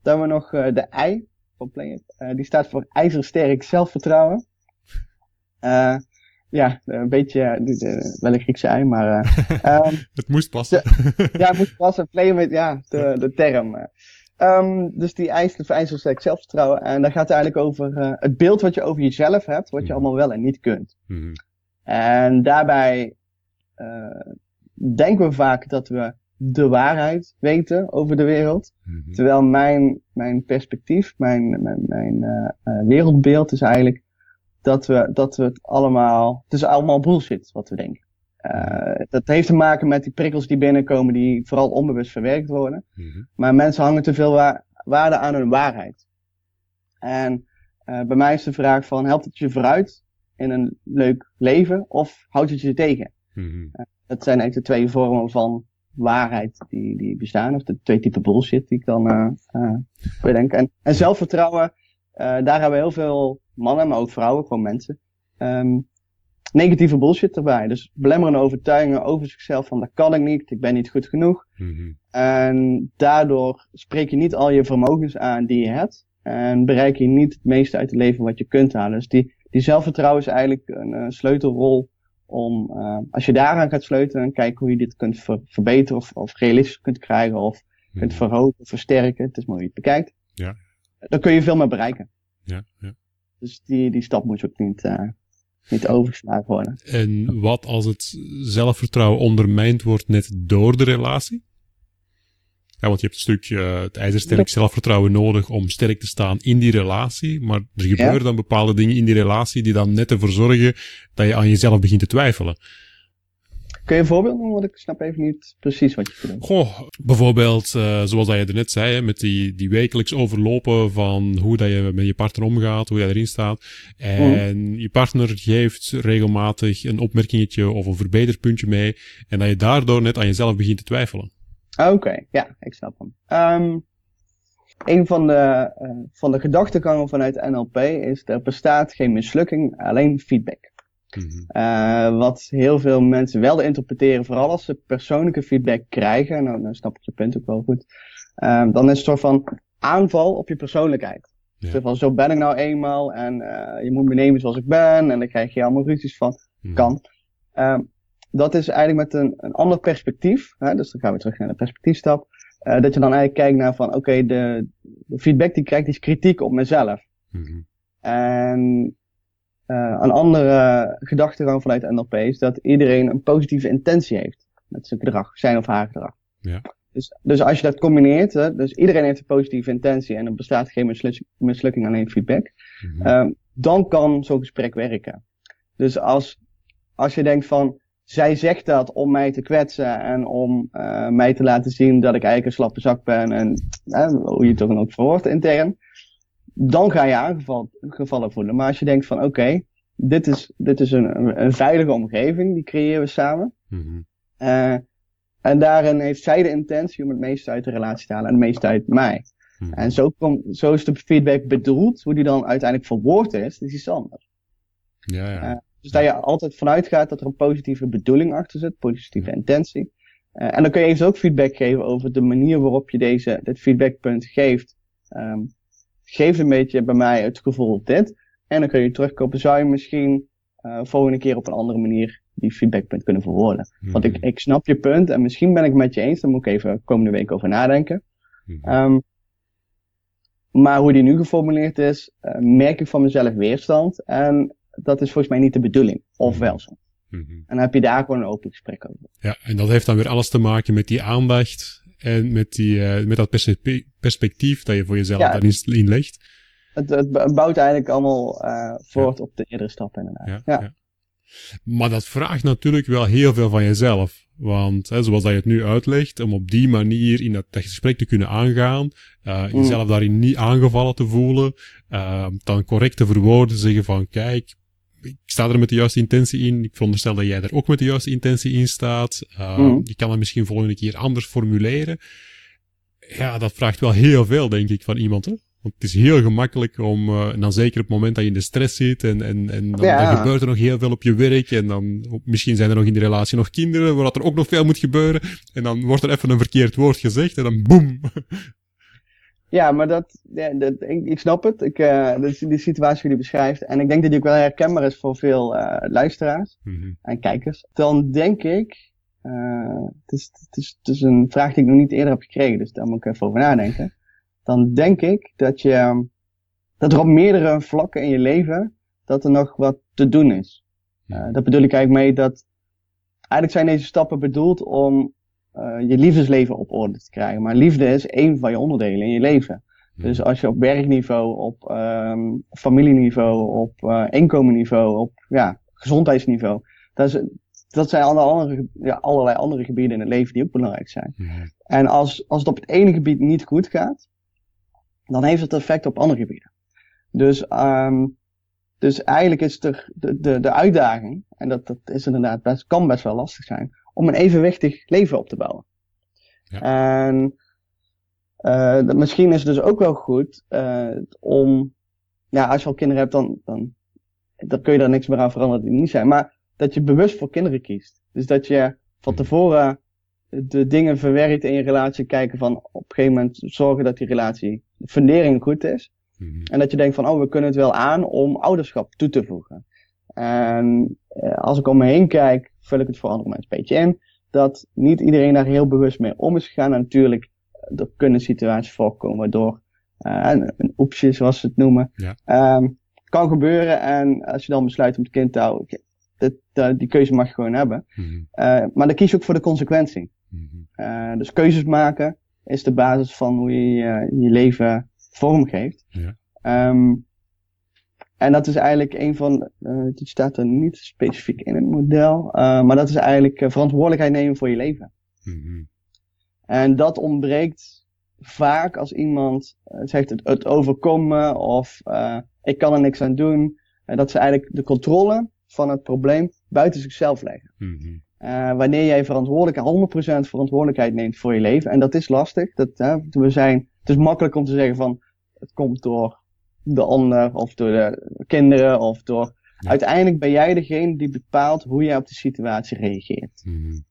dan hebben we nog de I van It. die staat voor ijzersterk zelfvertrouwen. ja, een beetje, uh, wel een Griekse ei, maar... um, het moest passen. De, ja, het moest passen. Play It, ja, de, de term. Um, dus die eist voor ijzersterk zelfvertrouwen. En daar gaat het eigenlijk over het beeld wat je over jezelf hebt, wat je allemaal wel en niet kunt. Mm -hmm. En daarbij denken we vaak dat we de waarheid weten over de wereld. Mm -hmm. Terwijl mijn, mijn perspectief, mijn, mijn, mijn uh, wereldbeeld is eigenlijk dat we, dat we het allemaal, het is allemaal bullshit wat we denken. Uh, dat heeft te maken met die prikkels die binnenkomen die vooral onbewust verwerkt worden. Mm -hmm. Maar mensen hangen te veel wa waarde aan hun waarheid. En uh, bij mij is de vraag van, helpt het je vooruit in een leuk leven of houdt het je tegen? Mm -hmm. dat zijn eigenlijk de twee vormen van waarheid die, die bestaan. Of de twee typen bullshit die ik dan uh, uh, bedenk. En, en zelfvertrouwen, uh, daar hebben heel veel mannen, maar ook vrouwen, gewoon mensen, um, negatieve bullshit erbij. Dus belemmerende overtuigingen over zichzelf van dat kan ik niet, ik ben niet goed genoeg. Mm -hmm. En daardoor spreek je niet al je vermogens aan die je hebt. En bereik je niet het meeste uit het leven wat je kunt halen. Dus die, die zelfvertrouwen is eigenlijk een sleutelrol om, uh, als je daaraan gaat sleutelen en kijken hoe je dit kunt ver verbeteren of, of realistisch kunt krijgen of kunt verhogen, versterken, het is mooi hoe je het bekijkt. Ja. Dan kun je veel meer bereiken. Ja, ja. Dus die, die stap moet je ook niet, uh, niet overgeslagen worden. En wat als het zelfvertrouwen ondermijnd wordt net door de relatie? Ja, want je hebt een stukje uh, het ijzersterk zelfvertrouwen nodig om sterk te staan in die relatie. Maar er gebeuren ja. dan bepaalde dingen in die relatie die dan net ervoor zorgen dat je aan jezelf begint te twijfelen. Kun je een voorbeeld noemen? Want ik snap even niet precies wat je bedoelt. Goh, bijvoorbeeld, uh, zoals dat je er net zei, hè, met die, die wekelijks overlopen van hoe dat je met je partner omgaat, hoe jij erin staat. En mm. je partner geeft regelmatig een opmerkingetje of een verbeterpuntje mee. En dat je daardoor net aan jezelf begint te twijfelen. Oké, okay, ja, ik snap hem. Um, een van de, uh, van de gedachtegangen vanuit NLP is er bestaat geen mislukking, alleen feedback. Mm -hmm. uh, wat heel veel mensen wel interpreteren, vooral als ze persoonlijke feedback krijgen, nou, dan snap ik je punt ook wel goed, uh, dan is het een soort van aanval op je persoonlijkheid. Ja. Dus van, zo ben ik nou eenmaal en uh, je moet me nemen zoals ik ben en dan krijg je allemaal ruzies van. Mhm. Kan. Dat is eigenlijk met een, een ander perspectief, hè, dus dan gaan we terug naar de perspectiefstap, uh, dat je dan eigenlijk kijkt naar van, oké, okay, de, de feedback die ik krijg, die is kritiek op mezelf. Mm -hmm. En uh, een andere gedachtegang vanuit NLP is dat iedereen een positieve intentie heeft met zijn gedrag, zijn of haar gedrag. Ja. Dus, dus als je dat combineert, hè, dus iedereen heeft een positieve intentie en er bestaat geen misluk mislukking, alleen feedback, mm -hmm. uh, dan kan zo'n gesprek werken. Dus als, als je denkt van, zij zegt dat om mij te kwetsen en om uh, mij te laten zien dat ik eigenlijk een slappe zak ben en hoe je het dan ook verwoordt intern, dan ga je aangevallen voelen. Maar als je denkt van oké, okay, dit is, dit is een, een veilige omgeving, die creëren we samen. Mm -hmm. uh, en daarin heeft zij de intentie om het meeste uit de relatie te halen en het meeste uit mij. Mm -hmm. En zo, kom, zo is de feedback bedoeld, hoe die dan uiteindelijk verwoord is, is iets anders. Ja, ja. Dus dat je altijd vanuit gaat dat er een positieve bedoeling achter zit, positieve intentie. Uh, en dan kun je even ook feedback geven over de manier waarop je deze, dit feedbackpunt geeft. Um, geeft een beetje bij mij het gevoel dit. En dan kun je terugkopen, zou je misschien uh, volgende keer op een andere manier die feedbackpunt kunnen verwoorden. Want ik, ik snap je punt en misschien ben ik het met je eens, daar moet ik even komende week over nadenken. Um, maar hoe die nu geformuleerd is, uh, merk ik van mezelf weerstand. En dat is volgens mij niet de bedoeling. Of wel zo. Mm -hmm. En dan heb je daar gewoon een open gesprek over. Ja, en dat heeft dan weer alles te maken met die aandacht en met, die, uh, met dat perspectief dat je voor jezelf ja, daarin legt. Het, het bouwt eigenlijk allemaal uh, voort ja. op de eerdere stappen inderdaad. Ja, ja. Maar dat vraagt natuurlijk wel heel veel van jezelf. Want hè, zoals dat je het nu uitlegt, om op die manier in dat, dat gesprek te kunnen aangaan, uh, jezelf daarin niet aangevallen te voelen, dan correct te verwoorden, zeggen van kijk, ik sta er met de juiste intentie in. Ik veronderstel dat jij er ook met de juiste intentie in staat. Uh, mm. Je kan het misschien volgende keer anders formuleren. Ja, dat vraagt wel heel veel, denk ik, van iemand. Hè? Want het is heel gemakkelijk om, uh, en dan zeker op het moment dat je in de stress zit en, en, en dan, ja. dan gebeurt er nog heel veel op je werk en dan misschien zijn er nog in de relatie nog kinderen waar er ook nog veel moet gebeuren en dan wordt er even een verkeerd woord gezegd en dan boem. Ja, maar dat, ja, dat ik, ik, snap het. Ik, uh, is die situatie die je beschrijft. En ik denk dat die ook wel herkenbaar is voor veel uh, luisteraars mm -hmm. en kijkers. Dan denk ik, uh, het, is, het, is, het is een vraag die ik nog niet eerder heb gekregen, dus daar moet ik even over nadenken dan denk ik dat je, dat er op meerdere vlakken in je leven, dat er nog wat te doen is. Dat bedoel ik eigenlijk mee dat, eigenlijk zijn deze stappen bedoeld om uh, je liefdesleven op orde te krijgen. Maar liefde is één van je onderdelen in je leven. Dus als je op werkniveau, op um, familieniveau, op uh, inkomenniveau, op ja, gezondheidsniveau, dat, is, dat zijn andere, ja, allerlei andere gebieden in het leven die ook belangrijk zijn. En als, als het op het ene gebied niet goed gaat, dan heeft het effect op andere gebieden. Dus, um, dus eigenlijk is er de, de, de uitdaging, en dat, dat is inderdaad best, kan best wel lastig zijn, om een evenwichtig leven op te bouwen. Ja. En uh, misschien is het dus ook wel goed uh, om, ja, als je al kinderen hebt, dan, dan, dan kun je daar niks meer aan veranderen die niet zijn. Maar dat je bewust voor kinderen kiest. Dus dat je van hmm. tevoren de dingen verwerkt in je relatie, kijken van op een gegeven moment zorgen dat die relatie, de fundering goed is. Mm-hmm. En dat je denkt van, oh, we kunnen het wel aan om ouderschap toe te voegen. En eh, als ik om me heen kijk, vul ik het voor andere mensen een beetje in, dat niet iedereen daar heel bewust mee om is gegaan. En natuurlijk, er kunnen situaties voorkomen waardoor uh, een, een oepsje, zoals ze het noemen, ja. um, kan gebeuren. En als je dan besluit om het kind te houden, dat, die keuze mag je gewoon hebben. Mm-hmm. Uh, maar dan kies je ook voor de consequentie. Uh, dus keuzes maken is de basis van hoe je uh, je leven vormgeeft. Ja. Um, en dat is eigenlijk een van, uh, dit staat er niet specifiek in het model, uh, maar dat is eigenlijk verantwoordelijkheid nemen voor je leven. Mm -hmm. En dat ontbreekt vaak als iemand zegt het, het overkomen of ik kan er niks aan doen. dat ze eigenlijk de controle van het probleem buiten zichzelf leggen. Mm -hmm. Uh, wanneer jij verantwoordelijkheid, 100% verantwoordelijkheid neemt voor je leven. En dat is lastig. Dat, hè, we zijn, het is makkelijk om te zeggen van het komt door de ander of door de kinderen of door. Uiteindelijk ben jij degene die bepaalt hoe jij op de situatie reageert. Mm.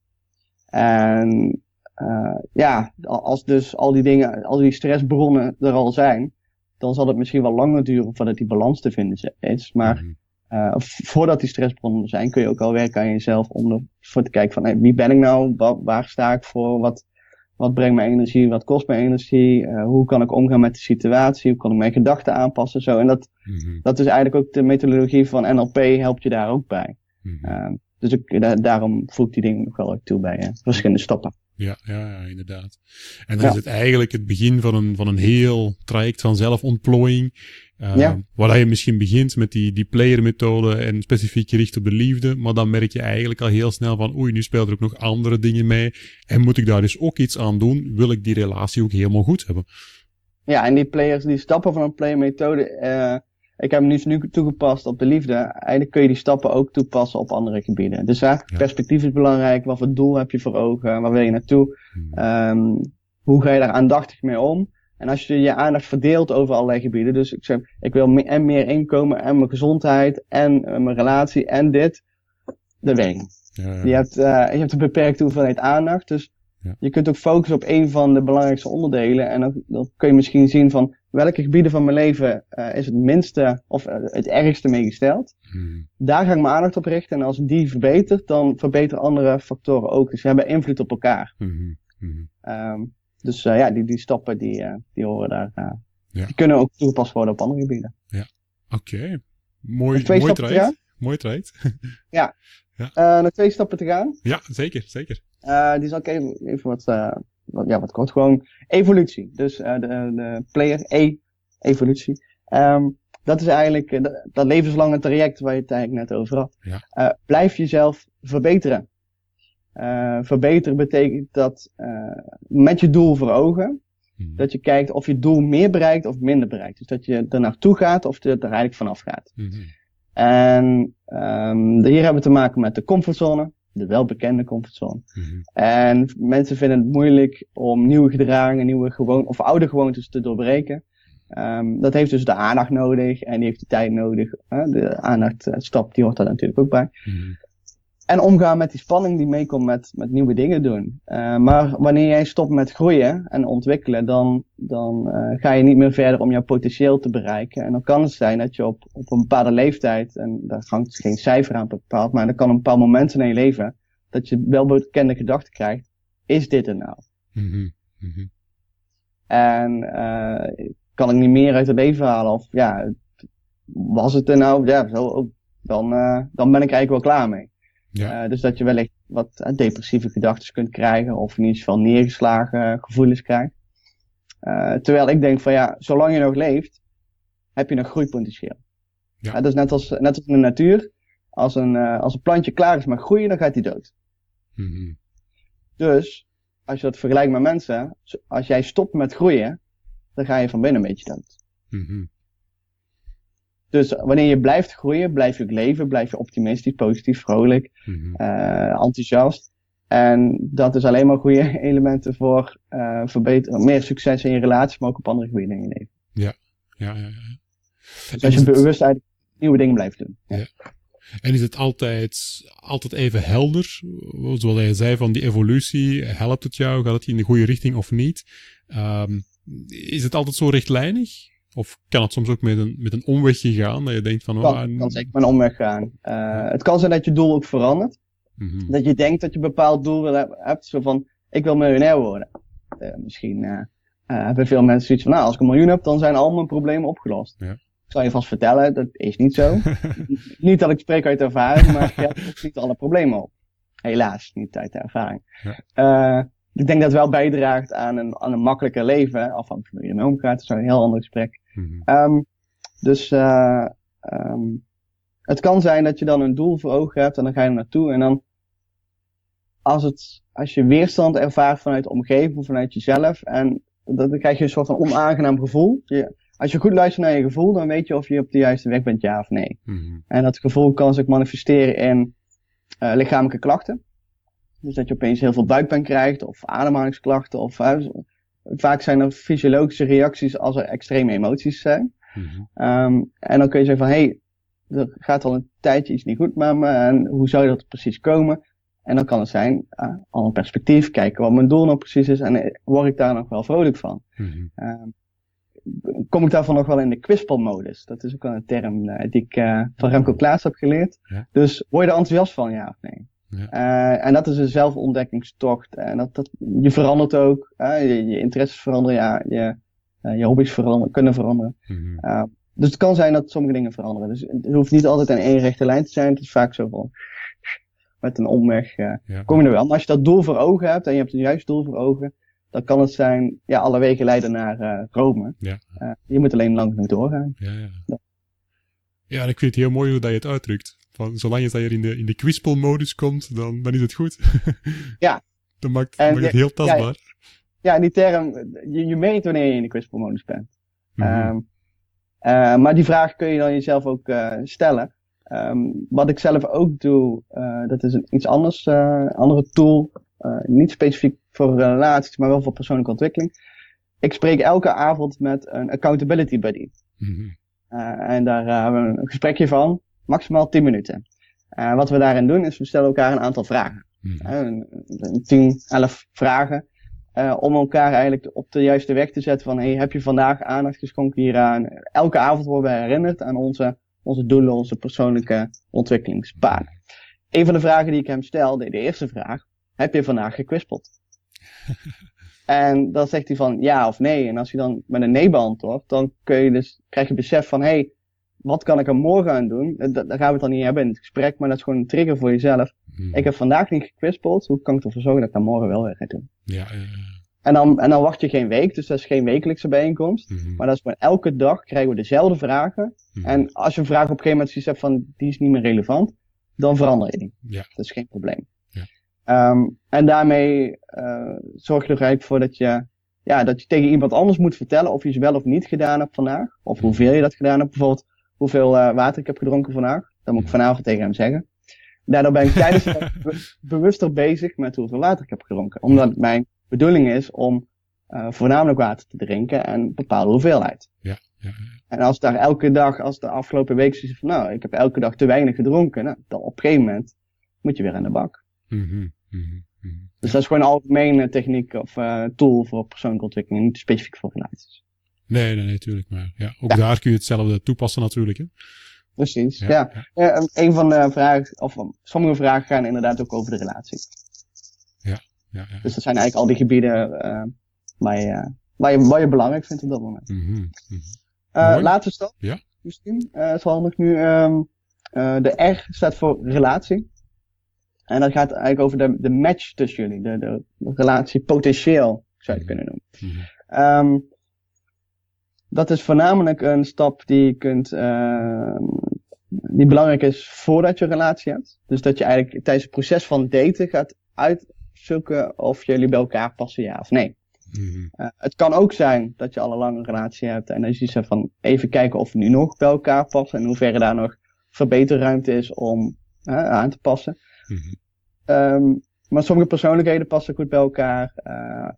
En uh, ja, als dus al die dingen, al die stressbronnen er al zijn, dan zal het misschien wel langer duren voordat die balans te vinden is. Maar mm. Uh, voordat die stressbronnen zijn, kun je ook al werken aan jezelf om ervoor te kijken van hey, wie ben ik nou, waar sta ik voor, wat, wat brengt mijn energie, wat kost mijn energie, uh, hoe kan ik omgaan met de situatie, hoe kan ik mijn gedachten aanpassen, zo. En dat, mm -hmm. dat is eigenlijk ook de methodologie van NLP helpt je daar ook bij. Mm -hmm. uh, dus ik, da daarom voeg ik die dingen nog wel toe bij verschillende stappen. Ja, ja, ja, inderdaad. En dan ja. is het eigenlijk het begin van een, van een heel traject van zelfontplooiing uh, ja. Waar je misschien begint met die, die player-methode en specifiek gericht op de liefde, maar dan merk je eigenlijk al heel snel van, oei, nu spelen er ook nog andere dingen mee. En moet ik daar dus ook iets aan doen? Wil ik die relatie ook helemaal goed hebben? Ja, en die players, die stappen van een player-methode, uh, ik heb hem nu, nu toegepast op de liefde. Eigenlijk kun je die stappen ook toepassen op andere gebieden. Dus uh, ja. perspectief is belangrijk. Wat voor doel heb je voor ogen? Waar wil je naartoe? Hmm. Um, hoe ga je daar aandachtig mee om? En als je je aandacht verdeelt over allerlei gebieden, dus ik zeg, ik wil en meer inkomen en mijn gezondheid en uh, mijn relatie en dit, dat werkt ja, ja. Je, hebt, uh, je hebt een beperkte hoeveelheid aandacht, dus ja. je kunt ook focussen op een van de belangrijkste onderdelen en dan, dan kun je misschien zien van, welke gebieden van mijn leven uh, is het minste of het ergste meegesteld. Mhm. Daar ga ik mijn aandacht op richten. En als die verbetert, dan verbeteren andere factoren ook. Dus we hebben invloed op elkaar. Mhm. Mhm. Um, dus uh, ja, die, die stappen die, die horen daar. Ja. Die kunnen ook toegepast worden op andere gebieden. Oké, okay. mooi, mooi stappen te traject. Mooi traject. Ja. Ja. nog twee stappen te gaan. ja, zeker, zeker. die zal ik even, even wat, wat, ja, wat kort. Gewoon evolutie. Dus de, de player E, evolutie. Um, dat is eigenlijk dat, dat levenslange traject waar je het eigenlijk net over had. Ja. Uh, blijf jezelf verbeteren. Uh, verbeteren betekent dat met je doel voor ogen, Mhm. dat je kijkt of je doel meer bereikt of minder bereikt. Dus dat je er naartoe gaat of je er eigenlijk vanaf gaat. Mhm. En um, hier hebben we te maken met de comfortzone, de welbekende comfortzone. Mhm. En mensen vinden het moeilijk om nieuwe gedragingen, nieuwe gewoontes of oude gewoontes te doorbreken. Um, dat heeft dus de aandacht nodig en die heeft de tijd nodig. De aandachtstap, die hoort daar natuurlijk ook bij. En omgaan met die spanning die meekomt met, met nieuwe dingen doen. Uh, maar wanneer jij stopt met groeien en ontwikkelen, dan, dan uh, ga je niet meer verder om jouw potentieel te bereiken. En dan kan het zijn dat je op, op een bepaalde leeftijd, en daar hangt geen cijfer aan bepaald, maar er kan een bepaald moment in je leven, dat je wel bekende gedachten krijgt. Is dit er nou? Mhm. Mhm. En uh, kan ik niet meer uit het leven halen? Of ja, was het er nou? Ja, zo, dan, dan ben ik eigenlijk wel klaar mee. Ja. Uh, dus dat je wellicht wat uh, depressieve gedachten kunt krijgen of in ieder geval neergeslagen gevoelens krijgt. Terwijl ik denk van ja, zolang je nog leeft, heb je nog groeipotentieel. Ja. dat is net als, net als in de natuur. Als een, als een plantje klaar is met groeien, dan gaat hij dood. Mhm. Dus, als je dat vergelijkt met mensen, als jij stopt met groeien, dan ga je van binnen een beetje dood. Mhm. Dus wanneer je blijft groeien, blijf je ook leven, blijf je optimistisch, positief, vrolijk, Mhm. uh, enthousiast. En dat is alleen maar goede elementen voor uh, verbeteren, meer succes in je relatie, maar ook op andere gebieden in je leven. Ja, ja, ja. ja. Dus als je bewust eigenlijk nieuwe dingen blijft doen. Ja. En is het altijd, altijd even helder? Zoals jij zei van die evolutie, helpt het jou? Gaat het in de goede richting of niet? Um, is het altijd zo rechtlijnig? Of kan het soms ook met een, met een omwegje gaan? Dat je denkt van... Het Oh, kan, kan zeker met een omweg gaan. Uh, het kan zijn dat je doel ook verandert. Mm -hmm. Dat je denkt dat je een bepaald doel wil hebt. Zo van, ik wil miljonair worden. Uh, misschien uh, hebben veel mensen zoiets van, nou, als ik een miljoen heb, dan zijn al mijn problemen opgelost. Ja. Ik zal je vast vertellen, dat is niet zo. niet dat ik spreek uit ervaring, maar je hebt niet alle problemen op. Helaas, niet uit de ervaring. Ja. Ik denk dat het wel bijdraagt aan een, aan een makkelijker leven. Afhankelijk van hoe je ermee omgaat. Dat is een heel ander gesprek. Mm -hmm. um, dus uh, um, het kan zijn dat je dan een doel voor ogen hebt en dan ga je er naartoe. En dan als, het, als je weerstand ervaart vanuit de omgeving of vanuit jezelf. En dan krijg je een soort van onaangenaam gevoel. Je, als je goed luistert naar je gevoel, dan weet je of je op de juiste weg bent, ja of nee. Mm -hmm. En dat gevoel kan zich manifesteren in uh, lichamelijke klachten. Dus dat je opeens heel veel buikpijn krijgt, of ademhalingsklachten, of uh, vaak zijn er fysiologische reacties als er extreme emoties zijn. Mm -hmm. um, en dan kun je zeggen van, hé, hey, er gaat al een tijdje iets niet goed met me, en hoe zou dat precies komen? En dan kan het zijn, uh, al een perspectief, kijken wat mijn doel nou precies is, en uh, word ik daar nog wel vrolijk van? Mm -hmm. um, kom ik daarvan nog wel in de kwispelmodus? Dat is ook wel een term uh, die ik uh, van Remco Klaas heb geleerd. Ja. Dus word je er enthousiast van, ja of nee? Ja. Uh, en dat is een zelfontdekkingstocht. En dat, dat, je verandert ook. Uh, je, je interesses veranderen, ja, je, uh, je hobby's veranderen, kunnen veranderen. Mm -hmm. dus het kan zijn dat sommige dingen veranderen. Dus het hoeft niet altijd in één rechte lijn te zijn. Het is vaak zo van met een omweg ja. kom je er wel. Maar als je dat doel voor ogen hebt en je hebt een juist doel voor ogen, dan kan het zijn, ja, alle wegen leiden naar Rome. Ja. je moet alleen lang genoeg doorgaan. Ja, ja. ja. Ja, en ik vind het heel mooi hoe dat je het uitdrukt. Van, zolang je je in de, in de kwispelmodus komt, dan, dan is het goed. ja. Dan maakt, maakt het heel tastbaar. Ja, ja, die term, je, je meet wanneer je in de kwispelmodus bent. Mm -hmm. um, uh, maar die vraag kun je dan jezelf ook uh, stellen. Um, wat ik zelf ook doe, uh, dat is een iets anders, andere tool. niet specifiek voor relaties, maar wel voor persoonlijke ontwikkeling. Ik spreek elke avond met een accountability buddy. Mm -hmm. en daar hebben we een gesprekje van maximaal 10 minuten. Uh, wat we daarin doen is we stellen elkaar een aantal vragen. Mm -hmm. Uh, 10, 11 vragen. Uh, om elkaar eigenlijk op de juiste weg te zetten van, hey, heb je vandaag aandacht geschonken hieraan? Elke avond worden we herinnerd aan onze, onze doelen, onze persoonlijke ontwikkelingspaden. Een van de vragen die ik hem stel, de, de eerste vraag, heb je vandaag gekwispeld? en dan zegt hij van ja of nee. En als je dan met een nee beantwoordt, dan kun je dus, krijg je besef van, hey, wat kan ik er morgen aan doen? Daar gaan we het dan niet hebben in het gesprek, maar dat is gewoon een trigger voor jezelf. Hmm. Ik heb vandaag niet gekwispeld, hoe kan ik ervoor zorgen dat ik dat morgen wel weer ga doen? Ja, uh... en, dan, en dan wacht je geen week, dus dat is geen wekelijkse bijeenkomst. Hmm. Maar dat is gewoon elke dag krijgen we dezelfde vragen. Hmm. En als je een vraag op een gegeven moment hebt van, die is niet meer relevant, dan verander je die. Ja. Dat is geen probleem. Ja. Um, en daarmee uh, zorg je er eigenlijk voor dat je, ja, dat je tegen iemand anders moet vertellen of je het wel of niet gedaan hebt vandaag. Of hoeveel je dat gedaan hebt. Bijvoorbeeld, hoeveel uh, water ik heb gedronken vandaag. Dat moet ik vanavond tegen hem zeggen. Daardoor ben ik tijdens de bewuster bezig met hoeveel water ik heb gedronken. Omdat mijn bedoeling is om uh, voornamelijk water te drinken en een bepaalde hoeveelheid. Ja, ja, ja. En als daar elke dag, als de afgelopen week zoiets van, nou, ik heb elke dag te weinig gedronken, nou, dan op een gegeven moment moet je weer aan de bak. Mm -hmm, mm -hmm. Dus dat is gewoon een algemene techniek of uh, tool voor persoonlijke ontwikkeling, niet specifiek voor relaties. Nee, nee, natuurlijk. Maar ja, ook daar kun je hetzelfde toepassen natuurlijk. Hè? Precies, ja. ja. een van de vragen, of sommige vragen gaan inderdaad ook over de relatie. Ja, ja, ja. Dus dat zijn eigenlijk al die gebieden uh, waar, je, waar, je, waar je belangrijk vindt op dat moment. Mm -hmm. uh, laatste stap, ja. misschien, uh, is handig nu. Um, de R staat voor relatie. En dat gaat eigenlijk over de, de match tussen jullie, de, de, relatie potentieel, zou je het kunnen noemen. Mm -hmm. um, dat is voornamelijk een stap die je kunt, uh, die belangrijk is voordat je een relatie hebt. Dus dat je eigenlijk tijdens het proces van daten gaat uitzoeken of jullie bij elkaar passen, ja of nee. Mm uh, het kan ook zijn dat je al een lange relatie hebt en dan je zegt van even kijken of we nu nog bij elkaar passen en in hoeverre daar nog verbeterruimte is om uh, aan te passen. Mm -hmm. um, maar sommige persoonlijkheden passen goed bij elkaar. Uh,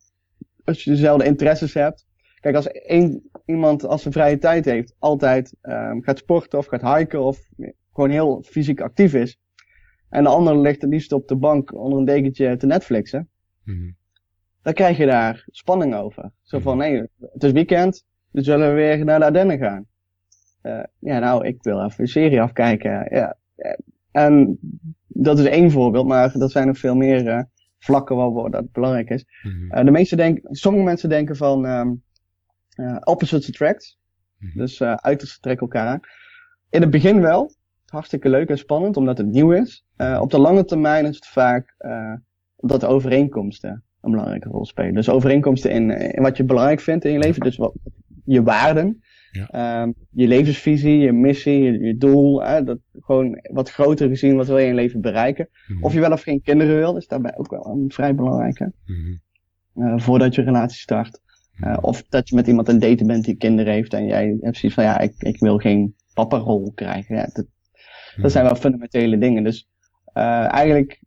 als je dezelfde interesses hebt, Kijk, als één iemand als een vrije tijd heeft, altijd um, gaat sporten of gaat hiken of gewoon heel fysiek actief is. En de ander ligt het liefst op de bank onder een dekentje te Netflixen. Mm Dan krijg je daar spanning over. Zo van, mhm. nee, het is weekend, dus zullen we weer naar de Ardennen gaan. Uh, ja, nou, ik wil even een serie afkijken. Ja. En dat is één voorbeeld, maar er zijn nog veel meer uh, vlakken waar dat belangrijk is. Mm uh, de meeste denken, sommige mensen denken van, um, uh, opposites attract. Mm Dus uh, uitersten trekken elkaar aan. In het begin wel. Hartstikke leuk en spannend, omdat het nieuw is. Uh, op de lange termijn is het vaak dat de overeenkomsten een belangrijke rol spelen. Dus overeenkomsten in, in wat je belangrijk vindt in je leven. Dus wat, je waarden. Ja. Um, je levensvisie, je missie, je, je doel. Dat gewoon wat groter gezien, wat wil je in je leven bereiken. Mm -hmm. Of je wel of geen kinderen wil, is daarbij ook wel een vrij belangrijke. Mm -hmm. voordat je relatie start. Uh, of dat je met iemand een date bent die kinderen heeft en jij hebt zoiets van ja, ik, ik wil geen papa-rol krijgen. Ja, dat, dat zijn wel fundamentele dingen. Dus uh, eigenlijk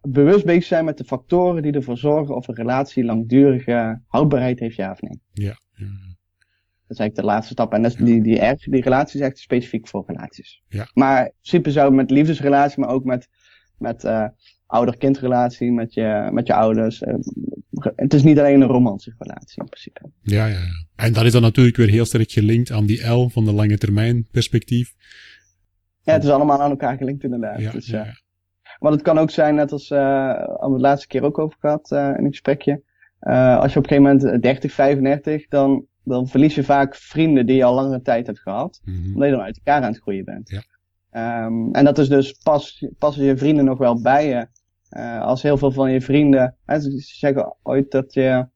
bewust bezig zijn met de factoren die ervoor zorgen of een relatie langdurige houdbaarheid heeft, ja of nee. Ja. ja. Dat is eigenlijk de laatste stap. En dat is, die, die, die, die relatie is echt specifiek voor relaties. Ja. Maar in principe zou met liefdesrelatie, maar ook met, met uh, ouder-kindrelatie, met je, met je ouders, uh, het is niet alleen een romantische relatie in principe. Ja, ja, ja. En dat is dan natuurlijk weer heel sterk gelinkt aan die L van de lange termijn perspectief. Ja, het is allemaal aan elkaar gelinkt inderdaad. Ja, dus, ja, ja. Want het kan ook zijn, net als uh, we het laatste keer ook over gehad uh, in een gesprekje. Uh, als je op een gegeven moment 30, 35, dan, dan verlies je vaak vrienden die je al langere tijd hebt gehad. Mm -hmm. Omdat je dan uit elkaar aan het groeien bent. Ja. Um, en dat is dus pas, passen je vrienden nog wel bij je uh, als heel veel van je vrienden, hè, ze zeggen ooit dat je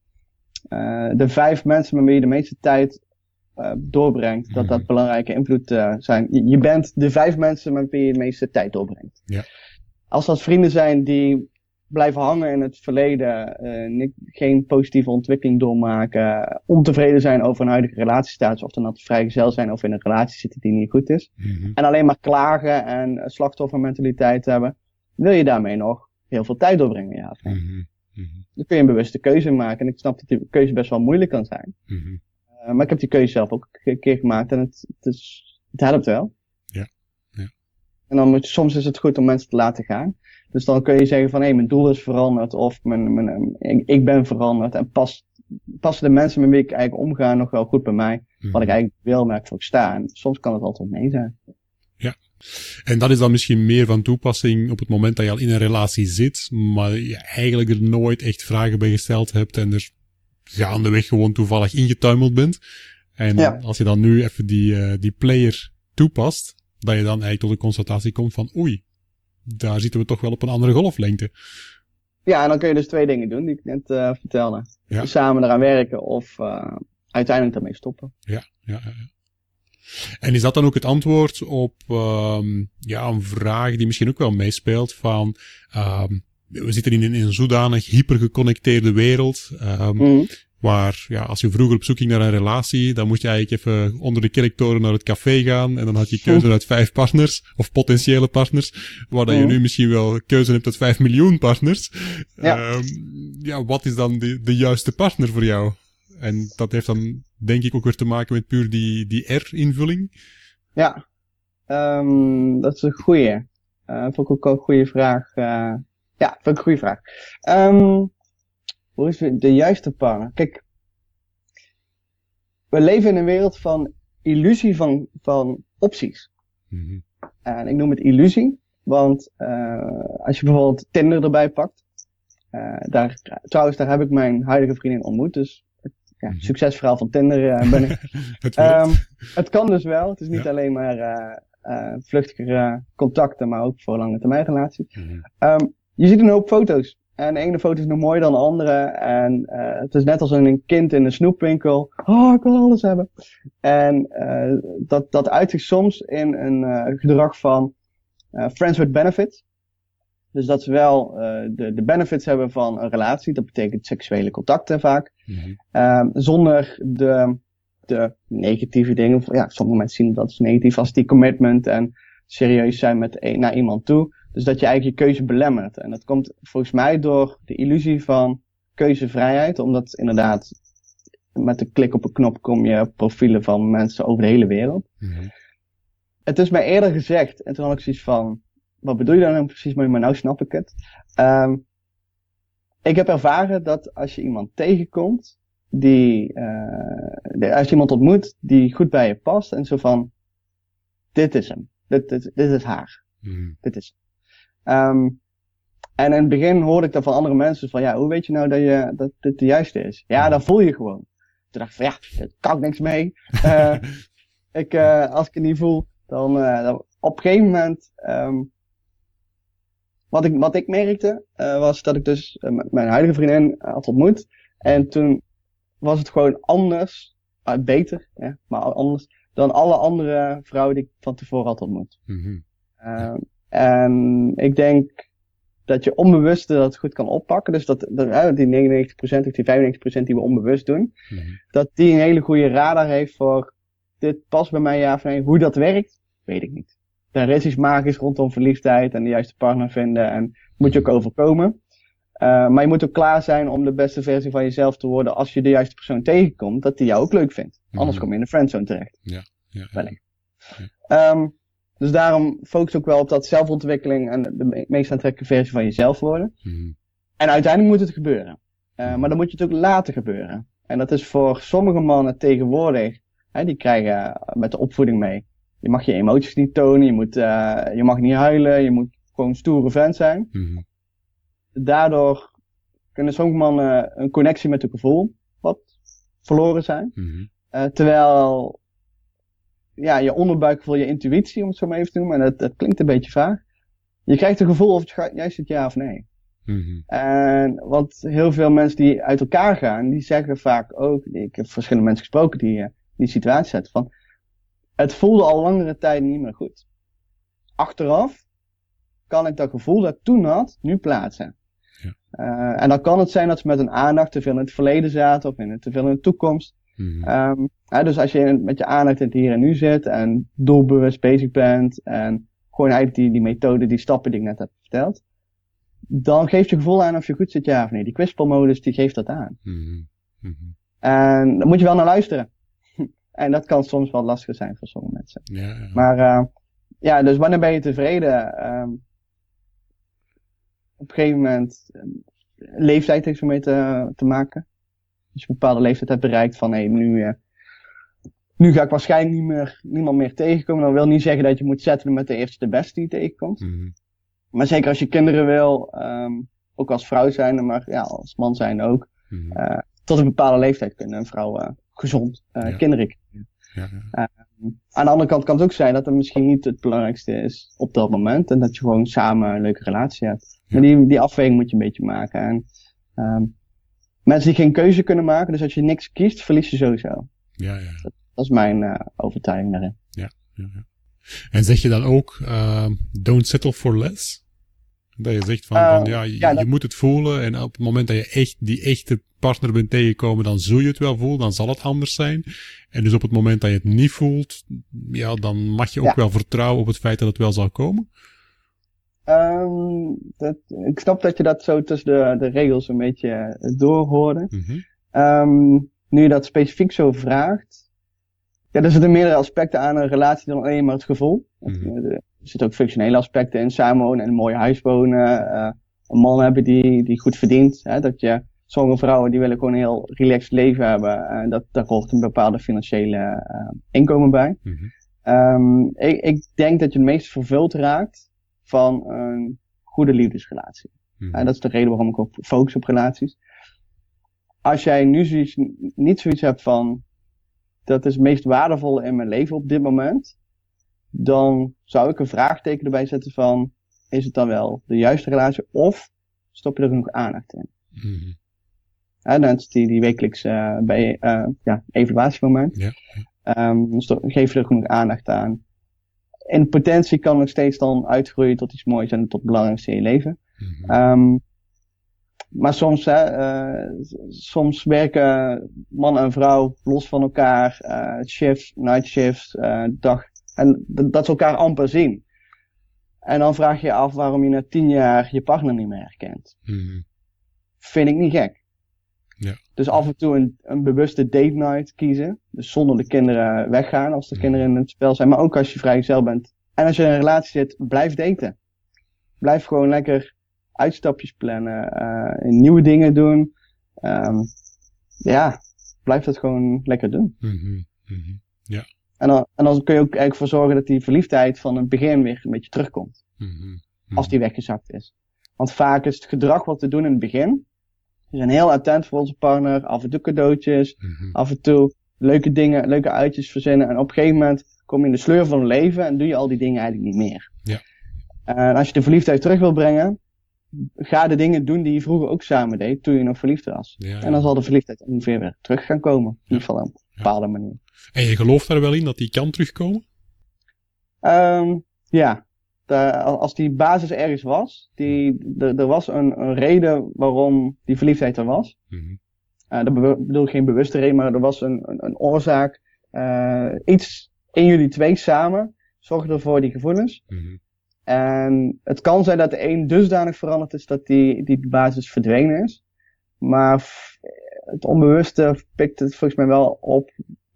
uh, de vijf mensen met wie je de meeste tijd uh, doorbrengt, dat dat mhm. belangrijke invloed zijn. Je, je, bent de vijf mensen met wie je de meeste tijd doorbrengt. Ja. Als dat vrienden zijn die blijven hangen in het verleden, geen positieve ontwikkeling doormaken, ontevreden zijn over een huidige relatiestatus, of dan dat vrijgezel zijn of in een relatie zitten die niet goed is, mm -hmm. en alleen maar klagen en slachtoffermentaliteit hebben, wil je daarmee nog heel veel tijd doorbrengen, ja of nee. Mm -hmm. Dan kun je een bewuste keuze maken. En ik snap dat die keuze best wel moeilijk kan zijn. Mm -hmm. uh, maar ik heb die keuze zelf ook een keer gemaakt en het, het, is, het helpt wel. Ja. ja. En dan moet je, soms is het goed om mensen te laten gaan. Dus dan kun je zeggen van hé, hey, mijn doel is veranderd of mijn, mijn, ik, ik ben veranderd en pas, passen de mensen met wie ik eigenlijk omga nog wel goed bij mij. Mhm. Wat ik eigenlijk wil, waar ik voor sta. En soms kan het altijd nee zijn. En dat is dan misschien meer van toepassing op het moment dat je al in een relatie zit, maar je eigenlijk er nooit echt vragen bij gesteld hebt en er gaandeweg gewoon toevallig ingetuimeld bent. En Ja. als je dan nu even die, eh, die player toepast, dat je dan eigenlijk tot de constatatie komt van oei, daar zitten we toch wel op een andere golflengte. Ja, en dan kun je dus twee dingen doen die ik net eh, vertelde. Ja. Samen eraan werken of eh, uiteindelijk daarmee stoppen. Ja, ja, ja. En is dat dan ook het antwoord op ehm, ja, een vraag die misschien ook wel meespeelt van ehm, we zitten in een, in een zodanig hypergeconnecteerde wereld Mhm. waar ja, als je vroeger op zoek ging naar een relatie, dan moest je eigenlijk even onder de kerktoren naar het café gaan en dan had je keuze uit vijf partners of potentiële partners, waar dat je Mhm. nu misschien wel keuze hebt uit vijf miljoen partners. Ja. Ja, wat is dan de, de juiste partner voor jou? En dat heeft dan denk ik ook weer te maken met puur die, die R-invulling. Ja, Ehm, dat is een goeie. Eh vond ik ook een goede vraag. eh. ja, vond ik een goede vraag. Ehm, hoe is de juiste partner? Kijk, we leven in een wereld van illusie van, van opties. Mhm. En ik noem het illusie, want eh, als je bijvoorbeeld Tinder erbij pakt, daar, trouwens, daar heb ik mijn huidige vriendin ontmoet, dus ja, Mhm. succesverhaal van Tinder eh, ben ik. Het. Ehm, het kan dus wel, het is niet Ja. alleen maar eh eh vluchtige contacten, maar ook voor lange termijn relaties. Mhm. Ehm, je ziet een hoop foto's. En de ene foto is nog mooier dan de andere. En het is net als een kind in een snoepwinkel. Oh, ik wil alles hebben. En dat, dat uit zich soms in een gedrag van friends with benefits. Dus dat ze wel eh, de, de benefits hebben van een relatie. Dat betekent seksuele contacten vaak. Ehm, zonder de, de negatieve dingen. Ja, sommige mensen zien dat als negatief als die commitment en serieus zijn met een, naar iemand toe. Dus dat je eigenlijk je keuze belemmert. En dat komt volgens mij door de illusie van keuzevrijheid. Omdat inderdaad met een klik op een knop kom je op profielen van mensen over de hele wereld. Mhm. Het is mij eerder gezegd. En toen had ik zoiets van, wat bedoel je dan nou precies mee? Maar nou snap ik het. Ehm, ik heb ervaren dat als je iemand tegenkomt, die, eh, de- als je iemand ontmoet die goed bij je past en zo van, dit is hem. Dit, dit, dit is haar. Mhm. Dit is Ehm en in het begin hoorde ik dat van andere mensen van, ja, hoe weet je nou dat, je, dat dit de juiste is? Ja, dat voel je gewoon. Toen dacht ik van, ja, daar kan ik niks mee. Eh, ik, eh, als ik het niet voel, dan, dan op een gegeven moment, ehm wat, ik, wat ik merkte, eh, was dat ik dus eh, mijn huidige vriendin eh, had ontmoet. En toen was het gewoon anders, beter, ja, maar anders, dan alle andere vrouwen die ik van tevoren had ontmoet. Mhm. Ehm, en ik denk dat je onbewuste dat goed kan oppakken. Dus dat, dat die 99% of die 95% die we onbewust doen, Mhm. dat die een hele goede radar heeft voor dit past bij mij ja of nee. Hoe dat werkt, weet ik niet. Er is iets magisch rondom verliefdheid en de juiste partner vinden en moet je ook overkomen. Eh, maar je moet ook klaar zijn om de beste versie van jezelf te worden als je de juiste persoon tegenkomt, dat die jou ook leuk vindt. Anders Mhm. kom je in de friendzone terecht. Ja, wellicht. Ehm, dus daarom focus ook wel op dat zelfontwikkeling en de me- meest aantrekkelijke versie van jezelf worden. Mhm. En uiteindelijk moet het gebeuren. Eh, maar dan moet je het ook laten gebeuren. En dat is voor sommige mannen tegenwoordig, hè, die krijgen met de opvoeding mee. Je mag je emoties niet tonen, je, moet, eh, je mag niet huilen, je moet gewoon een stoere vent zijn. Mhm. Daardoor kunnen sommige mannen een connectie met het gevoel wat verloren zijn. Mhm. Eh, terwijl ja, je onderbuikgevoel, je intuïtie, om het zo maar even te noemen, en dat, dat klinkt een beetje vaag. Je krijgt een gevoel of het juist het ja of nee. Mhm. En want heel veel mensen die uit elkaar gaan, die zeggen vaak ook, ik heb verschillende mensen gesproken die eh, die situatie zetten, van het voelde al langere tijd niet meer goed. Achteraf kan ik dat gevoel dat ik toen had, nu plaatsen. Ja. Eh, en dan kan het zijn dat ze met een aandacht te veel in het verleden zaten of in het, te veel in de toekomst. Mhm. Ehm, hè, dus als je met je aandacht in het hier en nu zit en doelbewust bezig bent en gewoon eigenlijk die, die methode, die stappen die ik net heb verteld, dan geeft je gevoel aan of je goed zit ja of nee. Die kwispelmodus die geeft dat aan. Mhm. Mhm. En daar moet je wel naar luisteren. En dat kan soms wel lastig zijn voor sommige mensen. Ja, ja. Maar eh, ja, dus wanneer ben je tevreden? Um, op een gegeven moment, leeftijd heeft ermee te, te maken. Als je een bepaalde leeftijd hebt bereikt van, hé, hey, nu, uh, nu ga ik waarschijnlijk niet meer, niemand meer tegenkomen. Dat wil niet zeggen dat je moet zetten met de eerste de beste die je tegenkomt. Mm -hmm. Maar zeker als je kinderen wil, um, ook als vrouw zijn, maar ja, als man zijn ook. Mm -hmm. uh, tot een bepaalde leeftijd kunnen een vrouw gezond ja. kinderen ja, ja. aan de andere kant kan het ook zijn dat het misschien niet het belangrijkste is op dat moment. En dat je gewoon samen een leuke relatie hebt. Maar die, die afweging moet je een beetje maken. En um, mensen die geen keuze kunnen maken, dus als je niks kiest, verlies je sowieso. Ja, ja. Dat, dat is mijn uh, overtuiging daarin. Ja, ja, ja. En zeg je dan ook, uh, don't settle for less? Dat je zegt van, uh, van ja, je, ja, dat... je, moet het voelen en op het moment dat je echt die echte partner bent tegengekomen, dan zul je het wel voelen, dan zal het anders zijn. En dus op het moment dat je het niet voelt, ja, dan mag je ook ja. wel vertrouwen op het feit dat het wel zal komen. Um, dat, ik snap dat je dat zo tussen de, de regels een beetje doorhoorde. Mm -hmm. um, nu je dat specifiek zo vraagt. Ja, er zitten meerdere aspecten aan een relatie dan alleen maar het gevoel. Mm -hmm. Er zitten ook functionele aspecten in, samenwonen en een mooi huis wonen. Uh, een man hebben die, die goed verdient. Hè, dat je, sommige vrouwen die willen gewoon een heel relaxed leven hebben. En dat, daar hoort een bepaalde financiële uh, inkomen bij. Mm -hmm. um, ik, ik denk dat je het meest vervuld raakt van een goede liefdesrelatie. Mm. En dat is de reden waarom ik ook focus op relaties. Als jij nu zoiets, niet zoiets hebt van, dat is het meest waardevolle in mijn leven op dit moment, dan zou ik een vraagteken erbij zetten van, is het dan wel de juiste relatie of stop je er genoeg aandacht in? Mm. Dan is die, die wekelijks uh, bij uh, ja, evaluatiemoment. Ja. Um, dus geef je er genoeg aandacht aan in potentie kan nog steeds dan uitgroeien tot iets moois en tot belangrijkste in je leven. Mm -hmm. um, maar soms, hè, uh, soms werken man en vrouw los van elkaar, shifts, night shifts, uh, dag. En dat ze elkaar amper zien. En dan vraag je je af waarom je na tien jaar je partner niet meer herkent. -hmm. Vind ik niet gek. Ja. Dus af en toe een, een bewuste date night kiezen. Dus zonder de kinderen weggaan als de mm. kinderen in het spel zijn. Maar ook als je vrijgezel bent. En als je in een relatie zit, blijf daten. Blijf gewoon lekker uitstapjes plannen. Uh, nieuwe dingen doen. Um, ja, blijf dat gewoon lekker doen. Mm -hmm. Mm -hmm. Ja. En dan, en dan kun je ook eigenlijk voor zorgen dat die verliefdheid van het begin weer een beetje terugkomt. -hmm. Als die weggezakt is. Want vaak is het gedrag wat we doen in het begin, we zijn heel attent voor onze partner. Af en toe cadeautjes. Mhm. Mm -hmm. Af en toe leuke dingen, leuke uitjes verzinnen. En op een gegeven moment kom je in de sleur van het leven en doe je al die dingen eigenlijk niet meer. Ja. En als je de verliefdheid terug wil brengen, ga de dingen doen die je vroeger ook samen deed toen je nog verliefd was. Ja, ja. En dan zal de verliefdheid ongeveer weer terug gaan komen. In ieder geval op een bepaalde manier. En je gelooft daar wel in dat die kan terugkomen? Um, ja, de, als die basis ergens was, die, de, er was een, een, reden waarom die verliefdheid er was. Mm -hmm. uh, dat bedoel ik geen bewuste reden, maar er was een, een, een oorzaak. Uh, iets in jullie twee samen zorgde ervoor die gevoelens. Mm -hmm. En het kan zijn dat de een dusdanig veranderd is dat die, die basis verdwenen is. Maar het onbewuste pikt het volgens mij wel op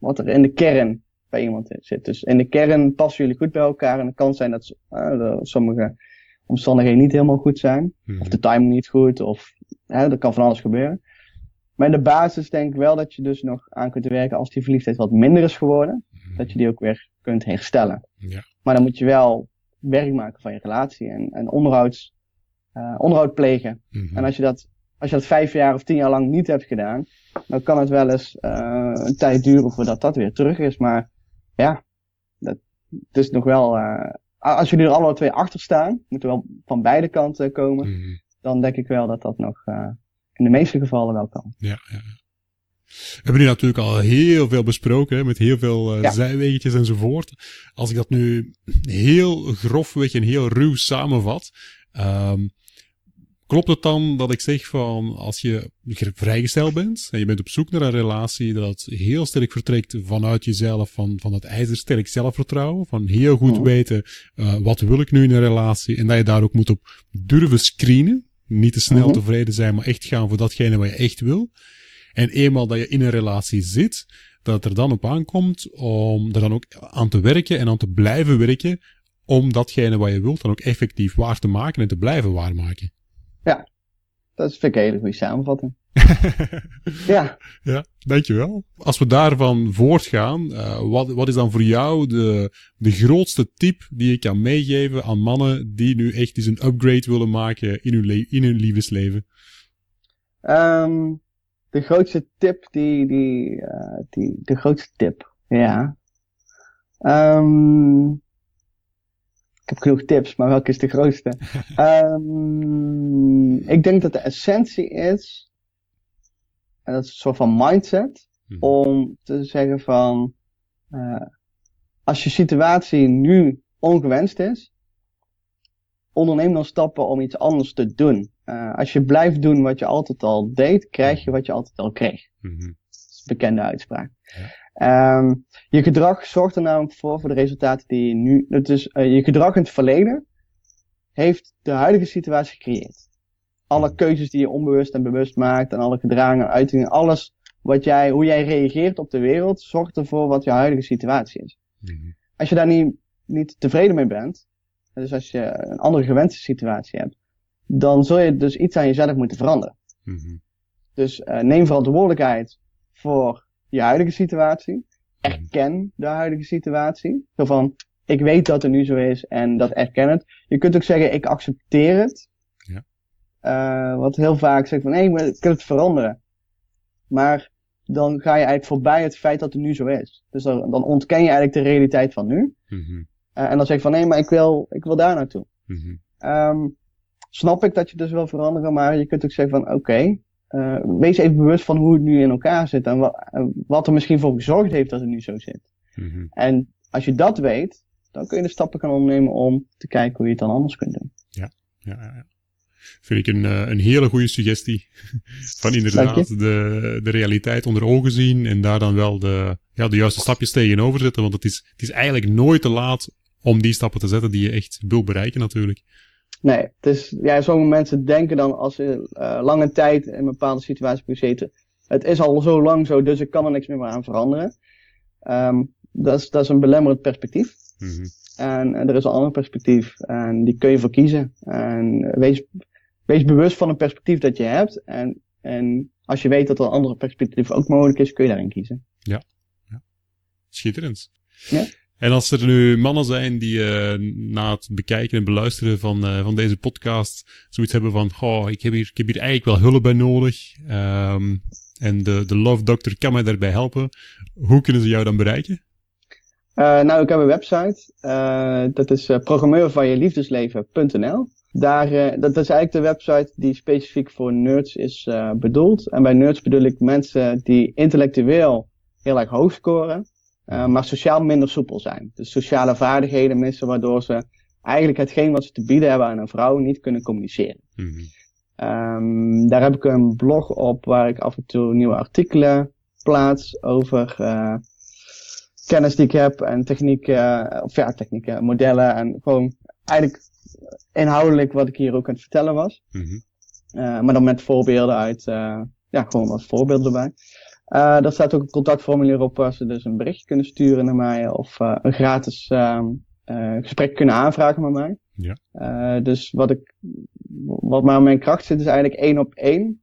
wat er in de kern bij iemand zit. Dus in de kern passen jullie goed bij elkaar. En het kan zijn dat uh, sommige omstandigheden niet helemaal goed zijn. Mhm. Of de timing niet goed. Of uh, er kan van alles gebeuren. Maar in de basis denk ik wel dat je dus nog aan kunt werken als die verliefdheid wat minder is geworden. Mhm. Dat je die ook weer kunt herstellen. Ja. Maar dan moet je wel werk maken van je relatie. En, en onderhouds, uh, onderhoud plegen. Mhm. En als je dat als je dat vijf jaar of tien jaar lang niet hebt gedaan, dan kan het wel eens uh, een tijd duren voordat dat weer terug is. Maar ja, dat, het is nog wel, uh, als jullie er alle twee achter staan, moeten wel van beide kanten komen, mm -hmm. dan denk ik wel dat dat nog uh, in de meeste gevallen wel kan. Ja, ja. We hebben nu natuurlijk al heel veel besproken, hè, met heel veel uh, ja. zijwegetjes enzovoort. Als ik dat nu heel grofweg en heel ruw samenvat, um, Klopt het dan dat ik zeg van als je vrijgesteld bent en je bent op zoek naar een relatie dat heel sterk vertrekt vanuit jezelf, van, van dat ijzersterk zelfvertrouwen, van heel goed Mhm. weten uh, wat wil ik nu in een relatie en dat je daar ook moet op durven screenen. Niet te snel Mhm. tevreden zijn, maar echt gaan voor datgene wat je echt wil. En eenmaal dat je in een relatie zit, dat het er dan op aankomt om er dan ook aan te werken en aan te blijven werken om datgene wat je wilt dan ook effectief waar te maken en te blijven waarmaken. Ja, dat vind ik een hele goede samenvatting. ja. Ja, dankjewel. Als we daarvan voortgaan, uh, wat, wat is dan voor jou de, de grootste tip die je kan meegeven aan mannen die nu echt eens een upgrade willen maken in hun, in hun liefdesleven? Um, de grootste tip die, die, uh, die, de grootste tip, ja. Um, ik heb genoeg tips, maar welke is de grootste? um, ik denk dat de essentie is en dat is een soort van mindset. Mhm. Om te zeggen van, uh, als je situatie nu ongewenst is, onderneem dan stappen om iets anders te doen. Uh, als je blijft doen wat je altijd al deed, krijg je wat je altijd al kreeg. Mm Dat is een bekende uitspraak. Ja. Um, je gedrag zorgt er namelijk voor, voor de resultaten die je nu, dus uh, je gedrag in het verleden heeft de huidige situatie gecreëerd alle keuzes die je onbewust en bewust maakt en alle gedragen en uitingen, alles wat jij, hoe jij reageert op de wereld, zorgt ervoor wat je huidige situatie is. Mhm. Als je daar niet, niet tevreden mee bent, dus als je een andere gewenste situatie hebt, dan zul je dus iets aan jezelf moeten veranderen. Mhm. Dus uh, neem verantwoordelijkheid voor je huidige situatie. Mhm. Erken de huidige situatie. Zo van, ik weet dat het nu zo is en dat erken het. Je kunt ook zeggen, ik accepteer het. Uh, wat heel vaak zegt van, hé, hey, ik kan het veranderen. Maar dan ga je eigenlijk voorbij het feit dat het nu zo is. Dus dan, dan ontken je eigenlijk de realiteit van nu. Mm -hmm. uh, en dan zeg je van, nee, maar ik wil, ik wil daar naartoe. Mm -hmm. um, snap ik dat je dus wil veranderen, maar je kunt ook zeggen van, oké, okay, uh, wees even bewust van hoe het nu in elkaar zit en wat, wat er misschien voor gezorgd heeft dat het nu zo zit. Mm -hmm. En als je dat weet, dan kun je de stappen gaan ondernemen om te kijken hoe je het dan anders kunt doen. Ja, ja, ja. Vind ik een, eh, een hele goede suggestie. Van inderdaad de, de realiteit onder ogen zien en daar dan wel de, ja, de juiste stapjes tegenover zetten. Want het is, het is eigenlijk nooit te laat om die stappen te zetten die je echt wil bereiken natuurlijk. Nee, het is, ja, sommige mensen denken dan als ze uh, lange tijd in een bepaalde situatie hebben gezeten, het is al zo lang zo, dus ik kan er niks meer aan veranderen. Um, dat, is, dat is een belemmerend perspectief. Mm -hmm. en, en, er is een ander perspectief en die kun je voor kiezen. En wees, wees bewust van een perspectief dat je hebt. En, en als je weet dat er een andere perspectief ook mogelijk is, kun je daarin kiezen. Ja. ja. Schitterend. Ja. En als er nu mannen zijn die uh, na het bekijken en beluisteren van, uh, van deze podcast zoiets hebben van, oh, ik heb hier, ik heb hier eigenlijk wel hulp bij nodig. Um, en de, de Love Doctor kan mij daarbij helpen. Hoe kunnen ze jou dan bereiken? Uh, nou, ik heb een website. dat is programmeurvanjeliefdesleven.nl. Daar, uh, dat is eigenlijk de website die specifiek voor nerds is uh, bedoeld. En bij nerds bedoel ik mensen die intellectueel heel erg hoog scoren, uh, maar sociaal minder soepel zijn. Dus sociale vaardigheden missen, waardoor ze eigenlijk hetgeen wat ze te bieden hebben aan een vrouw niet kunnen communiceren. Mm -hmm. um, daar heb ik een blog op waar ik af en toe nieuwe artikelen plaats over kennis die ik heb en technieken, of ja, technieken, modellen en gewoon eigenlijk inhoudelijk wat ik hier ook aan het vertellen was. Mm -hmm. uh, maar dan met voorbeelden uit, ja, gewoon wat voorbeelden erbij. Uh, daar staat ook een contactformulier op waar ze dus een berichtje kunnen sturen naar mij of een gratis gesprek kunnen aanvragen met mij. Ja. dus wat ik, wat maar mijn kracht zit is eigenlijk één op één.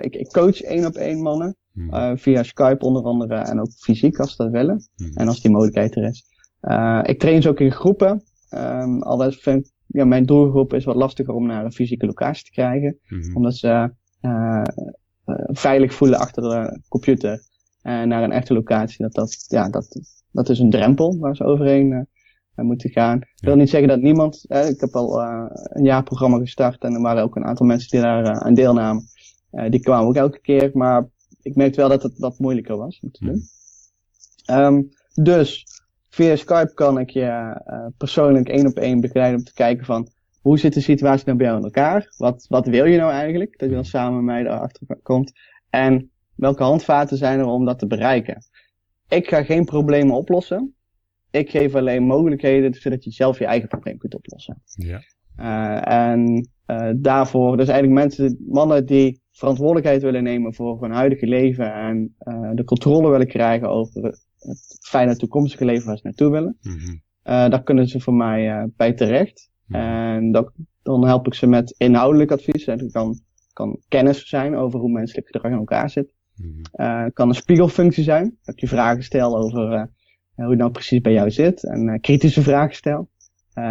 ik, ik coach één op één mannen. Mm -hmm. via Skype onder andere en ook fysiek als ze dat willen. Mm -hmm. En als die mogelijkheid er is. ik train ze ook in groepen. Um, vind ja, mijn doelgroep is wat lastiger om naar een fysieke locatie te krijgen. Mm-hmm. Omdat ze uh, veilig voelen achter de computer. En naar een echte locatie, dat, dat, ja, dat, dat is een drempel waar ze overheen uh, moeten gaan. Ik wil niet zeggen dat niemand, ik heb al een jaar programma gestart en er waren ook een aantal mensen die daar aan deelnamen. die kwamen ook elke keer, maar ik merkte wel dat het wat moeilijker was om te doen. Um, dus, Via Skype kan ik je uh, persoonlijk één op één begeleiden om te kijken van hoe zit de situatie nou bij jou in elkaar? Wat, wat wil je nou eigenlijk? Dat je dan samen met mij erachter komt. En welke handvaten zijn er om dat te bereiken? Ik ga geen problemen oplossen. Ik geef alleen mogelijkheden zodat je zelf je eigen probleem kunt oplossen. Ja. Uh, en uh, daarvoor, dus eigenlijk mensen, mannen die verantwoordelijkheid willen nemen voor hun huidige leven en uh, de controle willen krijgen over het fijne toekomstige leven waar ze naartoe willen. Mm -hmm. daar kunnen ze voor mij bij terecht. Mhm. En dat, dan help ik ze met inhoudelijk advies. Dat kan, kan kennis zijn over hoe menselijk gedrag in elkaar zit. Het kan een spiegelfunctie zijn. Dat ik je vragen stel over eh, hoe het nou precies bij jou zit. En eh, kritische vragen stel.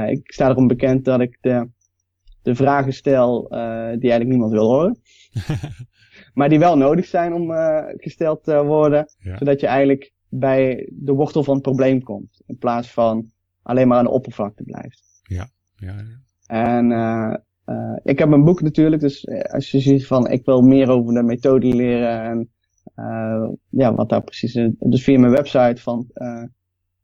Ik sta erom bekend dat ik de, de vragen stel die eigenlijk niemand wil horen. Maar die wel nodig zijn om gesteld te worden. Ja. Zodat je eigenlijk bij de wortel van het probleem komt. In plaats van alleen maar aan de oppervlakte blijft. Ja, ja. En eh, ik heb een boek natuurlijk, dus eh, als je ziet van ik wil meer over de methode leren en eh, ja, wat daar precies is. Dus via mijn website van, eh,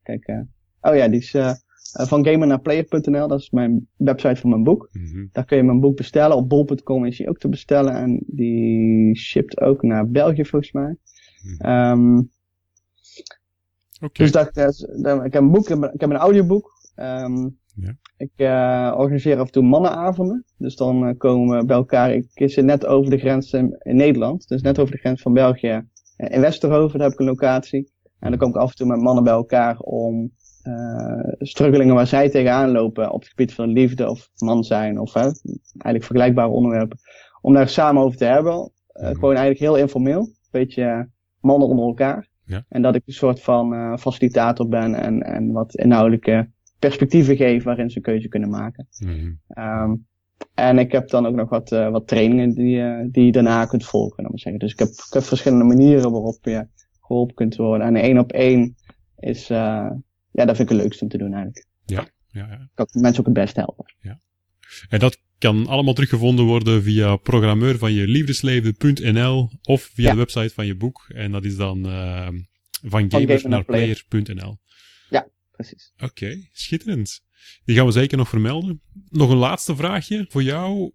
kijk, oh ja, die is eh, eh, van gamernaarplayer.nl, dat is mijn website voor mijn boek. Mhm. Daar kun je mijn boek bestellen. Op bol.com is die ook te bestellen en die shipt ook naar België volgens mij. Ehm, Oké. dus dat, ik heb een boek, ik heb, ik heb een audioboek. Ehm, Ja. Ik eh, organiseer af en toe mannenavonden. Dus dan eh, komen we bij elkaar. Ik zit net over de grens in, in Nederland. Dus net over de grens van België. eh, in Westerhoven, daar heb ik een locatie. En dan kom ik af en toe met mannen bij elkaar om eh struggelingen waar zij tegenaan lopen op het gebied van liefde of man zijn of eigenlijk vergelijkbare onderwerpen. Om daar samen over te hebben. Eh, Mhm. Gewoon eigenlijk heel informeel. Een beetje eh, mannen onder elkaar. Ja. En dat ik een soort van eh, facilitator ben en, en wat inhoudelijke perspectieven geef waarin ze keuze kunnen maken. Mhm. Ehm, en ik heb dan ook nog wat, eh, wat trainingen die, eh, die je daarna kunt volgen. Dan maar zeggen. Dus ik heb, ik heb verschillende manieren waarop je geholpen kunt worden. En één op één is, eh, ja, dat vind ik het leukste om te doen eigenlijk. Ja, ja. Kan ik mensen ook het best helpen. En dat kan allemaal teruggevonden worden via programmeur van je liefdesleven.nl of via Ja. de website van je boek. En dat is dan eh, van gamer naar naar player. player.nl. Precies. Oké, schitterend. Die gaan we zeker nog vermelden. Nog een laatste vraagje voor jou.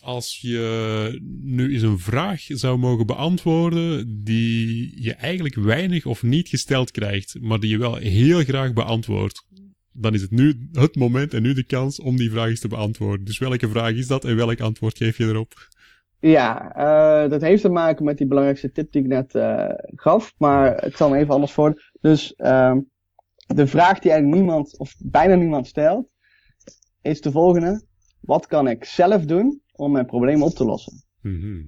Als je nu eens een vraag zou mogen beantwoorden die je eigenlijk weinig of niet gesteld krijgt, maar die je wel heel graag beantwoordt, dan is het nu het moment en nu de kans om die vraag eens te beantwoorden. Dus welke vraag is dat en welk antwoord geef je erop? Ja, eh, dat heeft te maken met die belangrijkste tip die ik net eh, gaf. Maar het zal me even anders worden. Dus ehm, de vraag die eigenlijk niemand, of bijna niemand stelt, is de volgende. Wat kan ik zelf doen om mijn probleem op te lossen? Mhm.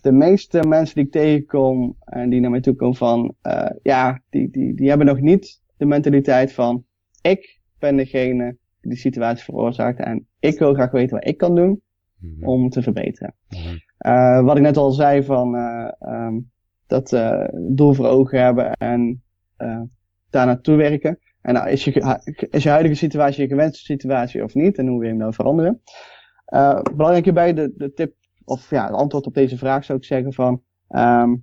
De meeste mensen die ik tegenkom en die naar mij toe komen van, eh, ja, die, die, die hebben nog niet de mentaliteit van, ik ben degene die die situatie veroorzaakt en ik wil graag weten wat ik kan doen Mhm. om te verbeteren. Mhm. Eh, wat ik net al zei van eh, ehm, dat doel voor ogen hebben en daar naartoe werken. En nou, is, je, is je huidige situatie je gewenste situatie of niet? En hoe wil je hem nou veranderen? Eh, belangrijk hierbij de, de tip, of ja, het antwoord op deze vraag zou ik zeggen van ehm,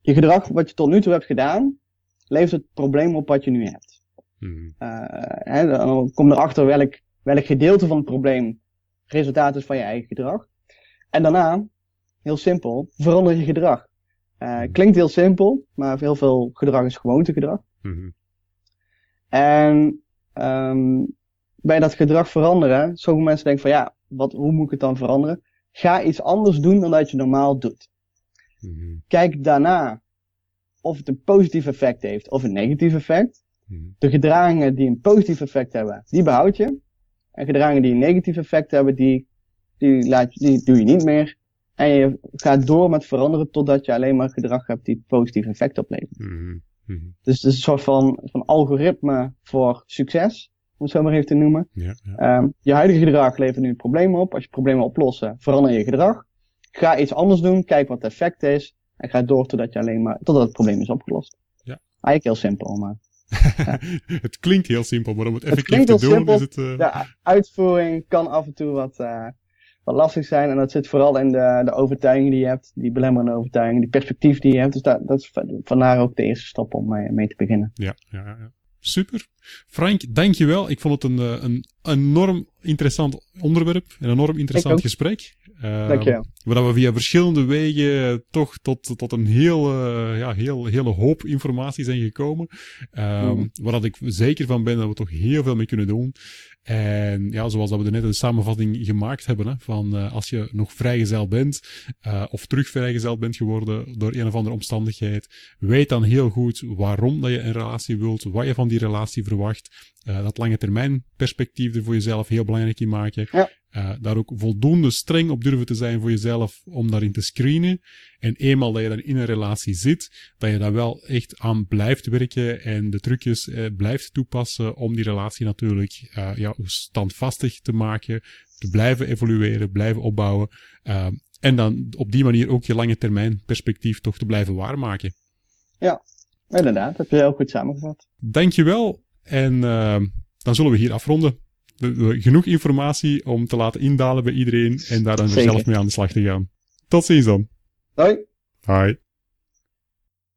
je gedrag wat je tot nu toe hebt gedaan, levert het probleem op wat je nu hebt. Mhm. Eh, hè, dan kom erachter welk, welk gedeelte van het probleem resultaat is van je eigen gedrag. En daarna, heel simpel, verander je gedrag. Eh, klinkt heel simpel, maar heel veel gedrag is gewoontegedrag. Mhm. En ehm bij dat gedrag veranderen, sommige mensen denken van ja, wat, hoe moet ik het dan veranderen? Ga iets anders doen dan dat je normaal doet. Mhm. Kijk daarna of het een positief effect heeft of een negatief effect. Mhm. de gedragingen die een positief effect hebben, die behoud je. En gedragingen die een negatief effect hebben, die, die, laat, je- die doe je niet meer. En je gaat door met veranderen totdat je alleen maar gedrag hebt die positief effect oplevert. Mhm. Mhm. Dus het is een soort van, van algoritme voor succes, om het zo maar even te noemen. Ja, ja. Ehm, je huidige gedrag levert nu problemen op. Als je problemen oplossen, verander je gedrag. Ga iets anders doen, kijk wat het effect is. En ga door totdat, je alleen maar, totdat het probleem is opgelost. Ja. Eigenlijk heel simpel, maar het klinkt heel simpel, maar om het Het effectief klinkt te doen simpel. is het... eh, de uitvoering kan af en toe wat, eh, wat lastig zijn. En dat zit vooral in de, de overtuiging die je hebt, die belemmerende overtuiging, die perspectief die je hebt. Dus dat, dat is va- vandaar ook de eerste stap om mee, mee te beginnen. Ja, ja, ja. Super. Frank, dankjewel. Ik vond het een, eh, een enorm interessant onderwerp. Een enorm interessant gesprek. Uh, Dankjewel. waar we via verschillende wegen toch tot, tot een heel, ja, heel, hele hoop informatie zijn gekomen. Um, Waar dat ik zeker van ben dat we toch heel veel mee kunnen doen. En ja, zoals dat we net een samenvatting gemaakt hebben, hè, van uh, als je nog vrijgezel bent, uh, of terug vrijgezel bent geworden door een of andere omstandigheid, weet dan heel goed waarom dat je een relatie wilt, wat je van die relatie verwacht. Uh, dat lange termijn perspectief er voor jezelf heel belangrijk in maken. Ja. Uh, daar ook voldoende streng op durven te zijn voor jezelf om daarin te screenen. En eenmaal dat je dan in een relatie zit, dat je daar wel echt aan blijft werken en de trucjes uh, blijft toepassen om die relatie natuurlijk uh, ja, standvastig te maken, te blijven evolueren, blijven opbouwen. en dan op die manier ook je lange termijn perspectief toch te blijven waarmaken. Ja, inderdaad. Dat heb je heel goed samengevat. Dankjewel. En dan zullen we hier afronden genoeg informatie om te laten indalen bij iedereen en daar dan zelf mee aan de slag te gaan. Tot ziens dan. Hoi. Hi.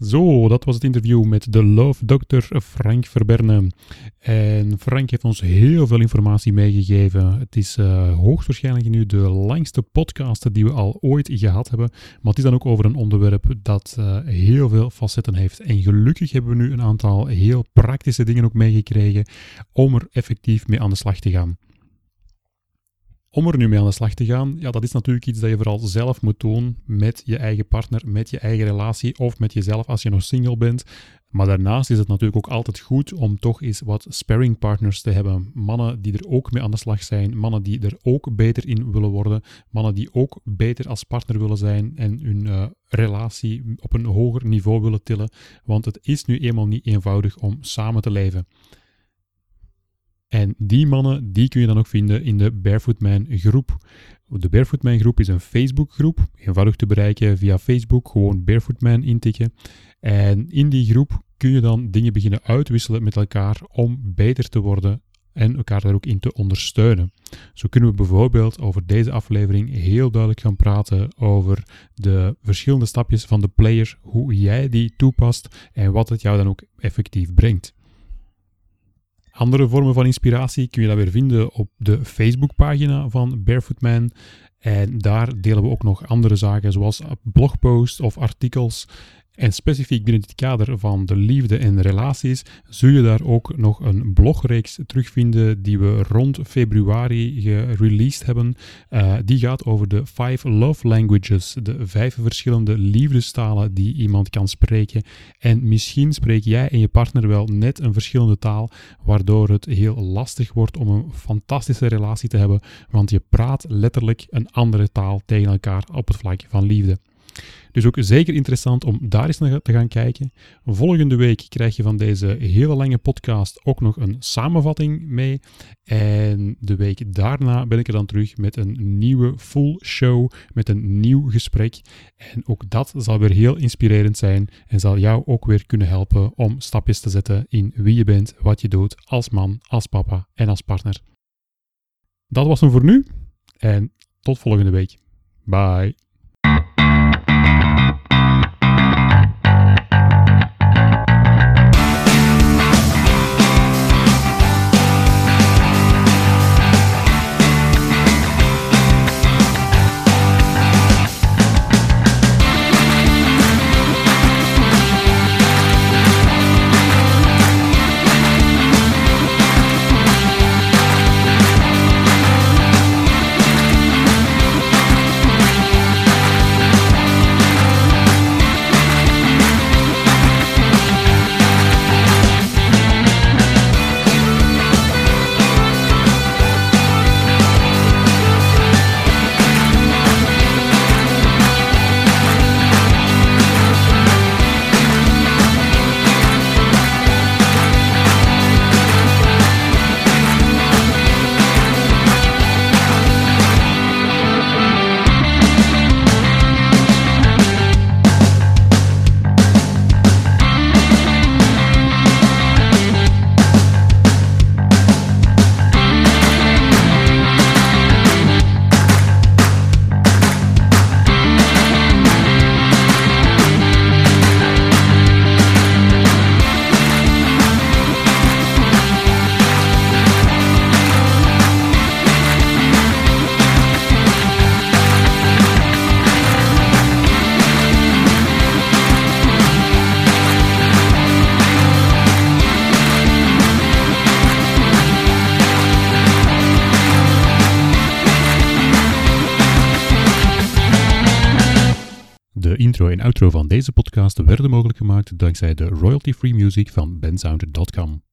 Zo, dat was het interview met de Love Doctor Frank Verberne. En Frank heeft ons heel veel informatie meegegeven. Het is uh, hoogstwaarschijnlijk nu de langste podcast die we al ooit gehad hebben. Maar het is dan ook over een onderwerp dat uh, heel veel facetten heeft. En gelukkig hebben we nu een aantal heel praktische dingen ook meegekregen om er effectief mee aan de slag te gaan om er nu mee aan de slag te gaan, ja, dat is natuurlijk iets dat je vooral zelf moet doen met je eigen partner, met je eigen relatie of met jezelf als je nog single bent. Maar daarnaast is het natuurlijk ook altijd goed om toch eens wat sparring partners te hebben. Mannen die er ook mee aan de slag zijn, mannen die er ook beter in willen worden, mannen die ook beter als partner willen zijn en hun uh, relatie op een hoger niveau willen tillen. Want het is nu eenmaal niet eenvoudig om samen te leven. En die mannen, die kun je dan ook vinden in de Barefoot Man groep. De Barefoot Man groep is een Facebook groep, eenvoudig te bereiken via Facebook, gewoon Barefoot Man intikken. En in die groep kun je dan dingen beginnen uitwisselen met elkaar om beter te worden en elkaar daar ook in te ondersteunen. Zo kunnen we bijvoorbeeld over deze aflevering heel duidelijk gaan praten over de verschillende stapjes van de player, hoe jij die toepast en wat het jou dan ook effectief brengt. Andere vormen van inspiratie kun je dan weer vinden op de Facebookpagina van Barefoot Man. En daar delen we ook nog andere zaken, zoals blogposts of artikels en specifiek binnen het kader van de liefde en relaties zul je daar ook nog een blogreeks terugvinden die we rond februari gereleased hebben. Uh, die gaat over de Five Love Languages, de vijf verschillende liefdestalen die iemand kan spreken. En misschien spreek jij en je partner wel net een verschillende taal, waardoor het heel lastig wordt om een fantastische relatie te hebben, want je praat letterlijk een andere taal tegen elkaar op het vlak van liefde. Dus ook zeker interessant om daar eens naar te gaan kijken. Volgende week krijg je van deze hele lange podcast ook nog een samenvatting mee. En de week daarna ben ik er dan terug met een nieuwe full show, met een nieuw gesprek. En ook dat zal weer heel inspirerend zijn en zal jou ook weer kunnen helpen om stapjes te zetten in wie je bent, wat je doet als man, als papa en als partner. Dat was hem voor nu en tot volgende week. Bye. Mogelijk gemaakt dankzij de royalty-free music van bensound.com.